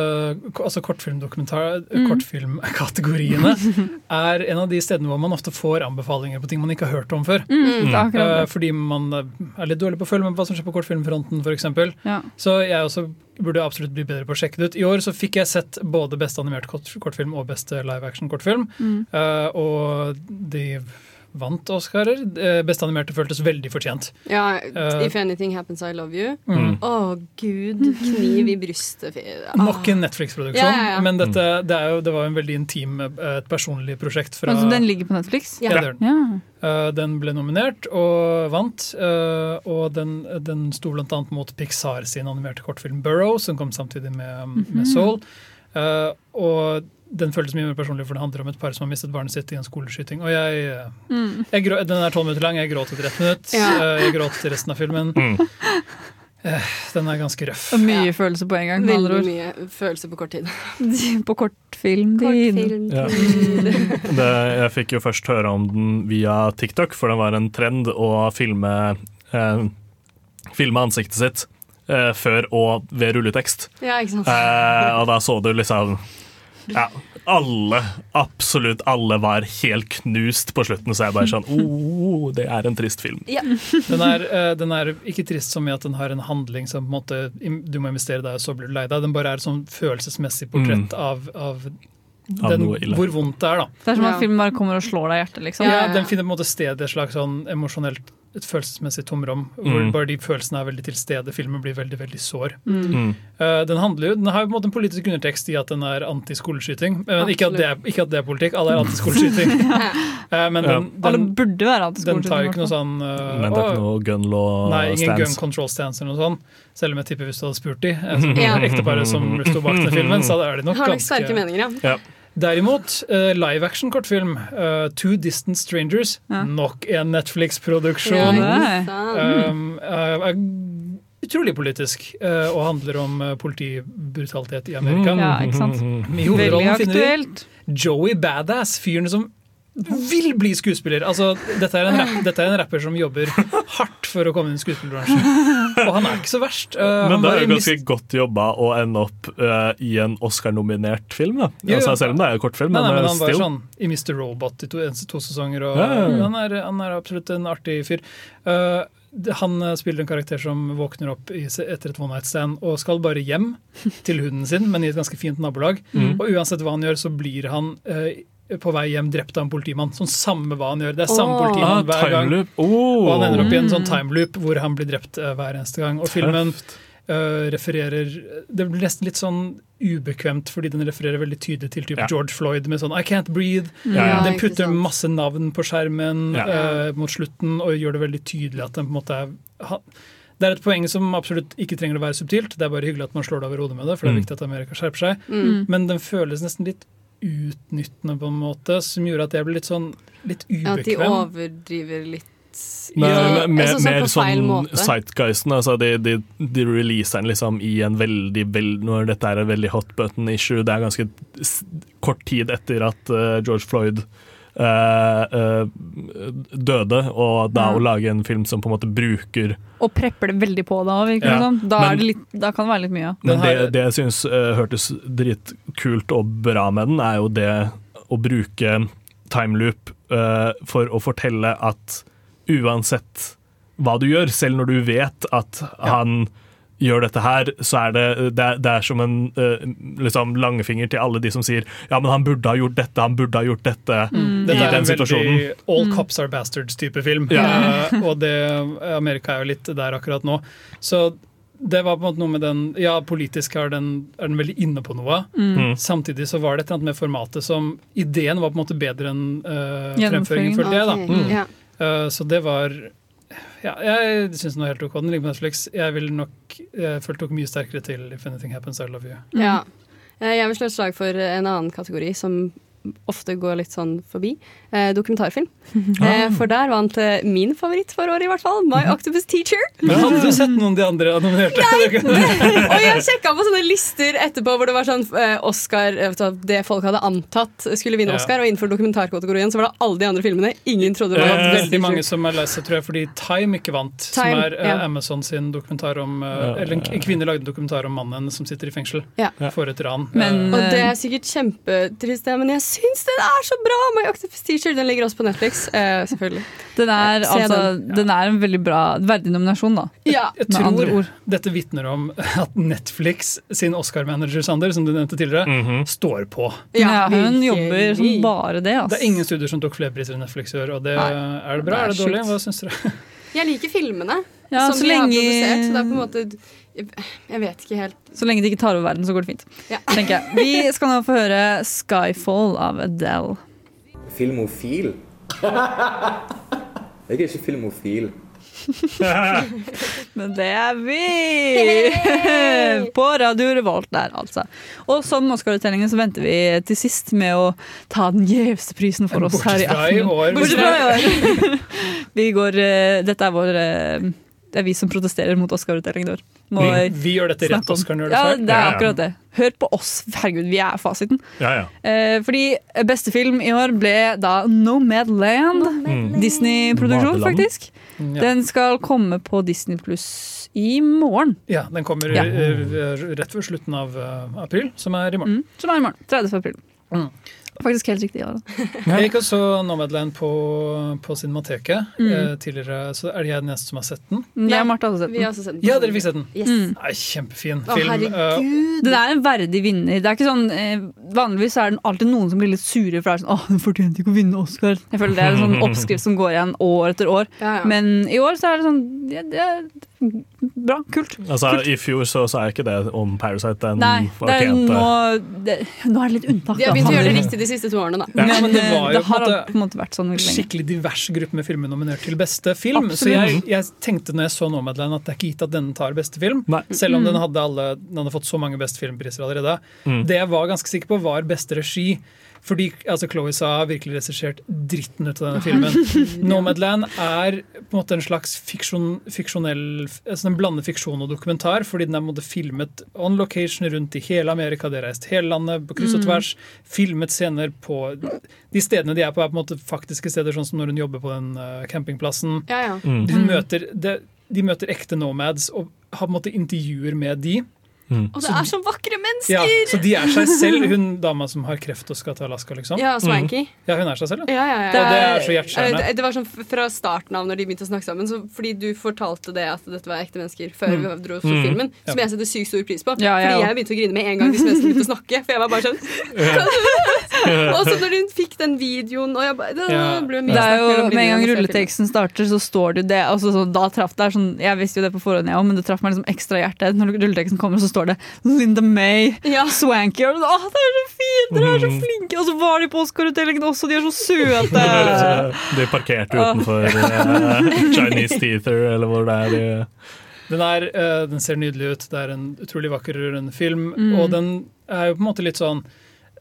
altså kortfilm, dokumentar, Mm. kortfilmkategoriene er en av de stedene hvor man ofte får anbefalinger på ting man ikke har hørt om før. Mm. Eh, Fordi man eh, er litt dårlig på å følge med på hva som skjer på kortfilmfronten, f.eks. Ja. Så jeg også burde absolutt bli bedre på å sjekke det ut. I år så fikk jeg sett både beste animert kort, kortfilm og beste live action kortfilm. Mm. Uh, og de vant Oscarer. Eh, Beste animerte føltes veldig fortjent. Ja, Eh, If anything happens, I love you. Å, Mm. gud. Kniv i brystet. ah. Nok en Netflix-produksjon, Ja, ja, ja. men dette, det, er jo, det var jo en veldig intim, eh, et personlig prosjekt. Fra, Altså, den ligger på Netflix? Ja, det den. Ja. Eh, den ble nominert og vant, eh, og den, den sto annet mot Pixar sin animerte kortfilm 'Burrow', som kom samtidig med, Mhm. med 'Soul'. Eh, og den føltes mye mer personlig, for det handler om et par som har mistet barnet sitt i en skoleskyting. Og jeg, eh, Mm. jeg grå, Den er tolv minutter lang, jeg gråt etter ett minutt. Ja. Eh, jeg gråt resten av filmen. Eh, den er ganske røff. Og mye følelse på en gang. Veldig mye følelse på kort tid. på kortfilm. Kortfilm. Ja. Det, jeg fikk jo først høre om den via TikTok, for det var en trend å filme, eh, filme ansiktet sitt eh, før og ved rulletekst. Ja, ikke sant? Eh, og da så du liksom ja, alle, absolutt alle var helt knust på slutten, så jeg bare sånn oh, det er en trist film. Den er, eh, den er ikke trist som i at den har en handling som på en måte, du må investere deg, og så blir du lei deg. Den bare er et sånn følelsesmessig portrett av, av, Av den, hvor vondt det er. da. Det er som Ja. at filmen bare kommer og slår deg i hjertet. liksom. Ja, Den finner på en måte sted i et slags sånn emosjonelt et følelsesmessig tomrom, hvor Mm. bare de følelsene er veldig til stede. Filmen blir veldig veldig sår. Mm. Eh, den handler jo, den har jo på en måte en politisk undertekst i at den er anti-skoleskyting. Men ikke at, det er, ikke at det er politikk, alle er anti-skoleskyting. Eh, men den, Alle den, burde være den tar jo ikke noe sånn uh, Men det er ikke noe gun law Nei, ingen gun-control-stance eller noe sånt. Selv om jeg tipper hvis du hadde spurt de, som Ja. ekteparet som sto bak den filmen, så er de nok Har nok sterke meninger, ja. Ja. Derimot, eh, live action-kortfilm, eh, Two Distant Strangers, Ja. nok en Netflix-produksjon. Ja? Um, utrolig politisk og handler om politibrutalitet i Amerika. Ja, ikke sant? I Veldig hovedrollen finner vi aktuelt. Joey Badass, fyren som vil bli skuespiller. Altså, dette, er en rapp, dette er en rapper som jobber hardt for å komme inn i skuespillerbransjen. Og han er ikke så verst. Uh, Men det er jo ganske godt jobba å ende opp uh, i en Oscar-nominert film. da. Jo, jo. Altså, selv om det er en kortfilm, Nei, nei, men, men han var sånn i Mr. Robot i to, to sesonger, og Ja, ja, ja. Han, er, han er absolutt en artig fyr. Uh, han eh, spiller en karakter som våkner opp etter et one night stand og skal bare hjem til hunden sin, men i et ganske fint nabolag. Mm. Og uansett hva han gjør, så blir han eh, på vei hjem drept av en politimann. Sånn samme hva han gjør. Det er samme. Ah, politimann hver gang. Oh. Og han ender opp i en Mm. sånn timeloop hvor han blir drept eh, hver eneste gang. Og filmen uh, refererer Det blir nesten litt sånn ubekvemt, fordi den refererer veldig tydelig til type Ja. George Floyd med sånn I can't breathe. Ja, ja. Den putter masse navn på skjermen Ja. uh, mot slutten og gjør det veldig tydelig at den på en måte er ha- det er et poeng som absolutt ikke trenger å være subtilt. Det er bare hyggelig at man slår det over hodet med det, for det er Mm. viktig at Amerika skjerper seg. Mm. Men den føles nesten litt utnyttende på en måte, som gjorde at jeg ble litt sånn litt Ja, At de overdriver litt. Nei, Ja, mer, altså, sånn mer sånn. Sightguisten. Altså de, de, de releaser den liksom i en veldig vel, Når dette er en veldig hot button issue, det er ganske kort tid etter at eh, George Floyd eh, eh, døde, og da Ja. å lage en film som på en måte bruker Og prepper det veldig på da, virker det Ja, som. Da, men- er det litt, da kan det være litt mye. Men det, det jeg syns eh, hørtes dritkult og bra med den, er jo det å bruke timeloop uh, for å fortelle at uansett hva du gjør, selv når du vet at han gjør dette her, så er det, det, er, det er som en eh, liksom langfinger til alle de som sier ja, men han burde ha gjort dette, han burde ha gjort dette Mm. Dette i er en veldig All cops are bastards-type film. Ja. uh, og det, Amerika er jo litt der akkurat nå. Så det var på en måte noe med den Ja, politisk er den, er den veldig inne på noe. Mm. Samtidig så var det et eller annet med formatet som Ideen var på en måte bedre enn uh, fremføringen, for det. da. Mm. Eh, så det var ja, Jeg syns den var helt ok. Den ligger på Netflix. Jeg vil nok, jeg følte nok mye sterkere til If Anything Happens, I Love You. Ja. Eh, Jeg vil slå et slag for en annen kategori som ofte går litt sånn forbi. Eh, dokumentarfilm. Eh, for der vant eh, min favoritt for året, i hvert fall. My Octopus Teacher. Men hadde du sett noen av de andre nominerte? Og jeg sjekka på sånne lister etterpå hvor det var sånn eh, Oscar eh, Det folk hadde antatt skulle vinne Ja. Oscar, og innenfor dokumentarkategorien så var det alle de andre filmene ingen trodde Det var Octopus veldig mange som er lei seg, tror jeg, fordi Time ikke vant. Time, som er eh, ja. Amazon sin dokumentar om eh, Eller en, kvinne lagde en dokumentar om mannen som sitter i fengsel Ja. for et ran. Men, Eh, Og det er sikkert kjempetrist, det, men jeg syns den er så bra! My Octopus Teacher. Den ligger også på Netflix, uh, selvfølgelig. Den er, Se altså, den. den er en veldig bra, verdig nominasjon, da. Ja. jeg med andre tror ord. dette vitner om at Netflix sin Oscar-manager, Sander, som du nevnte tidligere, Mhm. står på. Ja, hun jobber som bare det. Det er ingen studier som tok flere priser enn Netflix i år. Og det, Nei. er det bra? Det er Er det dårlig? Hva syns dere? Jeg liker filmene Ja, som så de har produsert, så det er på en måte Jeg, vet ikke helt. Så lenge de ikke tar over verden, så går det fint. Ja. tenker jeg. Vi skal nå få høre 'Skyfall' av Adele. Filmofil? Jeg er ikke filmofil. Men det er vi! På Radio Revolt der, altså. Og som Oscar-uttellingen så venter vi til sist med å ta den gjeveste prisen for oss her i aften. år. Bortsett fra i år. Vi går, eh, dette er vår eh, Det er vi som protesterer mot Oscar-utdelingen i år. Vi, vi gjør dette rett, om. Oscar gjør det Ja, feil. det er Ja, ja. akkurat det. Hør på oss. Herregud, vi er fasiten. Ja, ja. Eh, fordi beste film i år ble da Nomadland. Disney-produksjon, faktisk. Ja. Den skal komme på Disney pluss i morgen. Ja, den kommer Ja. eh, rett før slutten av eh, april, som er i morgen. Mm, som er i morgen. 30. april. Mm. Faktisk helt riktig. Ja. da. Jeg gikk og så Nomadland på, på Cinemateket Mm. eh, tidligere, så er det jeg den eneste som har sett den. Jeg og Marte har også sett Vi har også sett den. Ja, dere fikk sett den. Yes. Mm. Nei, kjempefin Å, film. Eh, herregud. Den er en verdig vinner. Det er ikke sånn, eh, Vanligvis er det alltid noen som blir litt sure for det er sånn, 'Å, hun fortjente ikke å vinne Oscar. Jeg føler Det er en sånn oppskrift som går igjen år etter år. Ja, ja. Men i år så er det sånn ja, det er Bra. Kult. Altså, I fjor så sa jeg ikke det om Parasite. Den Nei, det er, nå, det, nå er det litt unntak. De har begynt å gjøre det riktig de siste to årene, da. Ja, men det eh, var jo det på en har måte på en måte vært sånn lenge. skikkelig divers gruppe med filmer nominert til beste film. Så jeg, jeg tenkte når jeg så Nomadland at det er ikke gitt at denne tar beste film. Nei. Selv om Mm. den hadde, alle, den hadde fått så mange beste filmpriser allerede. Mm. Det jeg var ganske sikker på, var beste regi. Fordi altså, Chloé Sa har virkelig regissert dritten ut av denne filmen. Nomadland er på en måte en slags fiksjon, fiksjonell altså Den blander fiksjon og dokumentar, fordi den er måte filmet on location rundt i hele Amerika. De har reist hele landet på kryss og Mm. tvers. Filmet scener på De stedene de er på, er på en måte faktiske steder, sånn som når hun jobber på den uh, campingplassen. Ja, ja. Mm. Hun møter, de, de møter ekte nomads og har på en måte intervjuer med de. Mm. Og det er så vakre mennesker! Ja, så de er seg selv, hun dama som har kreft og skal til Alaska, liksom. Ja, Swanky. Ja, hun er seg selv, Ja, ja, ja. Og det er så Eh, hjerteskjærende. Det, det var sånn fra starten av når de begynte å snakke sammen. Så fordi du fortalte det at dette var ekte mennesker før Mm. vi dro for Mm. filmen, Ja. som jeg setter sykt stor pris på. Fordi jeg begynte å grine med en gang disse menneskene begynte å snakke. For jeg var bare sånn Og så når hun fikk den videoen og jeg bare, det, Ja. ble mye Det er jo, Med en gang rulleteksten starter, så står det jo det. Altså, så da traff det er sånn, Jeg visste jo det på forhånd, jeg òg, men det traff meg liksom ekstra i hjertet. Når rulleteksten kommer, så står det Linda May, Ja. Swanky. Og, Åh, det er så fint! Dere er så Mm. flinke! Og så var de på Oscar-utdelingen også, de er så søte! De parkerte utenfor eh, Chinese Theater, eller hvor det er. De, Den, er, eh, den ser nydelig ut. Det er en utrolig vakker, rørende film. Mm. Og den er jo på en måte litt sånn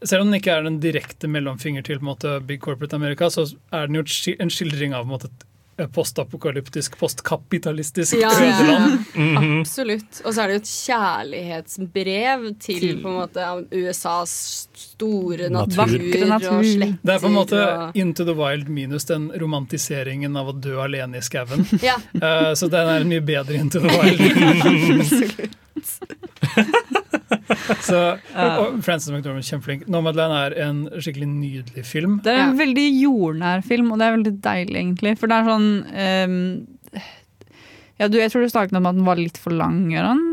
Selv om den ikke er en direkte mellomfinger til på en måte, Big Corporate America, så er den jo en skildring av på en måte, postapokalyptisk, postkapitalistisk Ja. ødeland. Mhm. Absolutt. Og så er det jo et kjærlighetsbrev til, Til- på en måte USAs store Natur. natur, natur. og sletter. Det er på en måte og, Into the Wild minus den romantiseringen av å dø alene i skauen. ja. uh, så den er mye bedre Into the Wild. så, og Frances McDormand kjempeflink. Nomadland er en skikkelig nydelig film. Det er en Ja. veldig jordnær film, og det er veldig deilig, egentlig. For det er sånn ehm, ja, du, Jeg tror du snakket om at den var litt for lang, Gøran?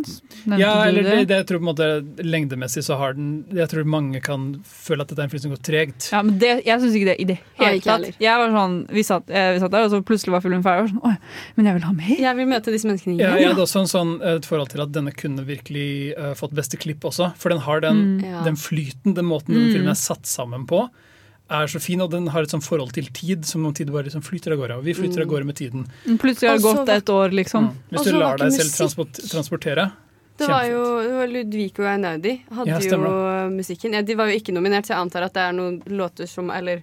Ja, eller det, det jeg tror på en måte Lengdemessig så har den Jeg tror mange kan føle at dette er en film som går tregt. Ja, men det, Jeg syns ikke det i det hele tatt. Jeg var sånn, vi satt, eh, vi satt der, og så plutselig var filmen ferdig. Og sånn, men jeg vil ha mer! Jeg vil møte disse menneskene Ja, jeg hadde også en sånn, et forhold til at denne kunne virkelig uh, fått beste klipp også. For den har den, Mm. Den flyten, den måten mm. den filmen er satt sammen på, er så fin. Og den har et sånt forhold til tid som noen tid bare liksom flyter av gårde. Og vi flyter av gårde med tiden. Plutselig har det gått et år, liksom. Mm. Hvis du lar deg selv transport, transportere. Det var jo det var Ludviko Einaudi hadde Ja, jo musikken. Ja, de var jo ikke nominert, så jeg antar at det er noen låter som Eller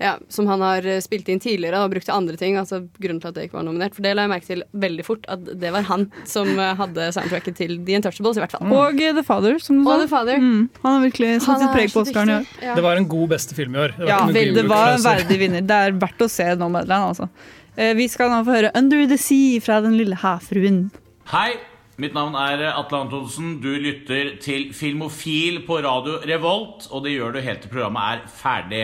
ja, som han har eh, spilt inn tidligere og brukt til andre ting. Altså Grunnen til at det ikke var nominert. For det la jeg merke til veldig fort, at det var han som eh, hadde soundtracket til The Untouchables, i hvert fall. Og eh, The Father, som du Og sa. The Father. Mm, han har virkelig satt sitt preg på Oscaren i år. Ja. Det var en god beste film i år. Det var Ja, vel, det var en verdig vinner. Det er verdt å se Nomadland, altså. Eh, Vi skal nå få høre Under the Sea fra Den lille havfruen. Hei, mitt navn er Atle Antonsen. Du lytter til Filmofil på radio Revolt, og det gjør du helt til programmet er ferdig.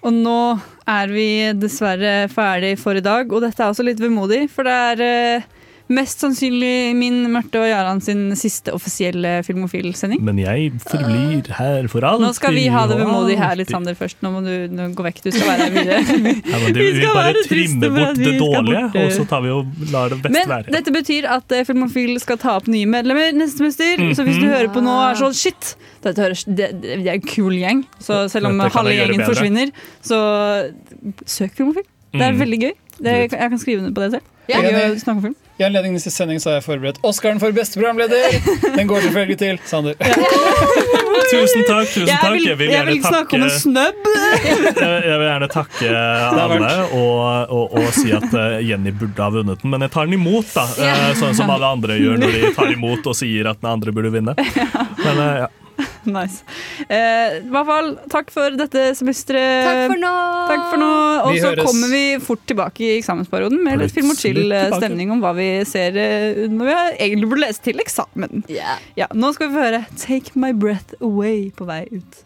Og nå er vi dessverre ferdig for i dag, og dette er også litt vemodig, for det er eh, mest sannsynlig min, Marte og Jaran sin siste offisielle Filmofil-sending. Men jeg forblir her for alltid. Nå skal vi ha det vemodig her litt. Sander, først. Nå må du nå gå vekk. Du skal være her videre. Ja, men det, Vi vi skal bare trimme trimmer bort det dårlige, bort, og så tar vi og lar det beste Men være. dette betyr at eh, Filmofil skal ta opp nye medlemmer neste semester. Så hvis du Mhm. hører på nå og er sånn shit, dette høres, det, det er en kul gjeng. Så selv om halve gjengen bedre. forsvinner, så søk Filmofil. Det er Mhm. veldig gøy. Det, jeg kan skrive under på det selv. Jeg, er I anledning til sending så har jeg forberedt Oscaren for beste programleder. Den går selvfølgelig til Sander. Tusen takk, tusen Jeg takk. vil, Jeg vil jeg gjerne ikke snakke om en takke snøbb. jeg jeg vil gjerne takke alle og, og, og si at eh, Jenny burde ha vunnet den, men jeg tar den imot, da. eh, Sånn som alle andre gjør når de tar imot og sier at den andre burde vinne. Men eh, ja. Nice. Eh, I hvert fall, takk for dette semesteret. Takk for nå! Takk for nå. Og Vi så høres. kommer vi fort tilbake i eksamensperioden med litt film og chill-stemning om hva vi ser eh, når vi egentlig burde lese til eksamen. Ja, nå skal vi få høre 'Take My Breath Away' på vei ut.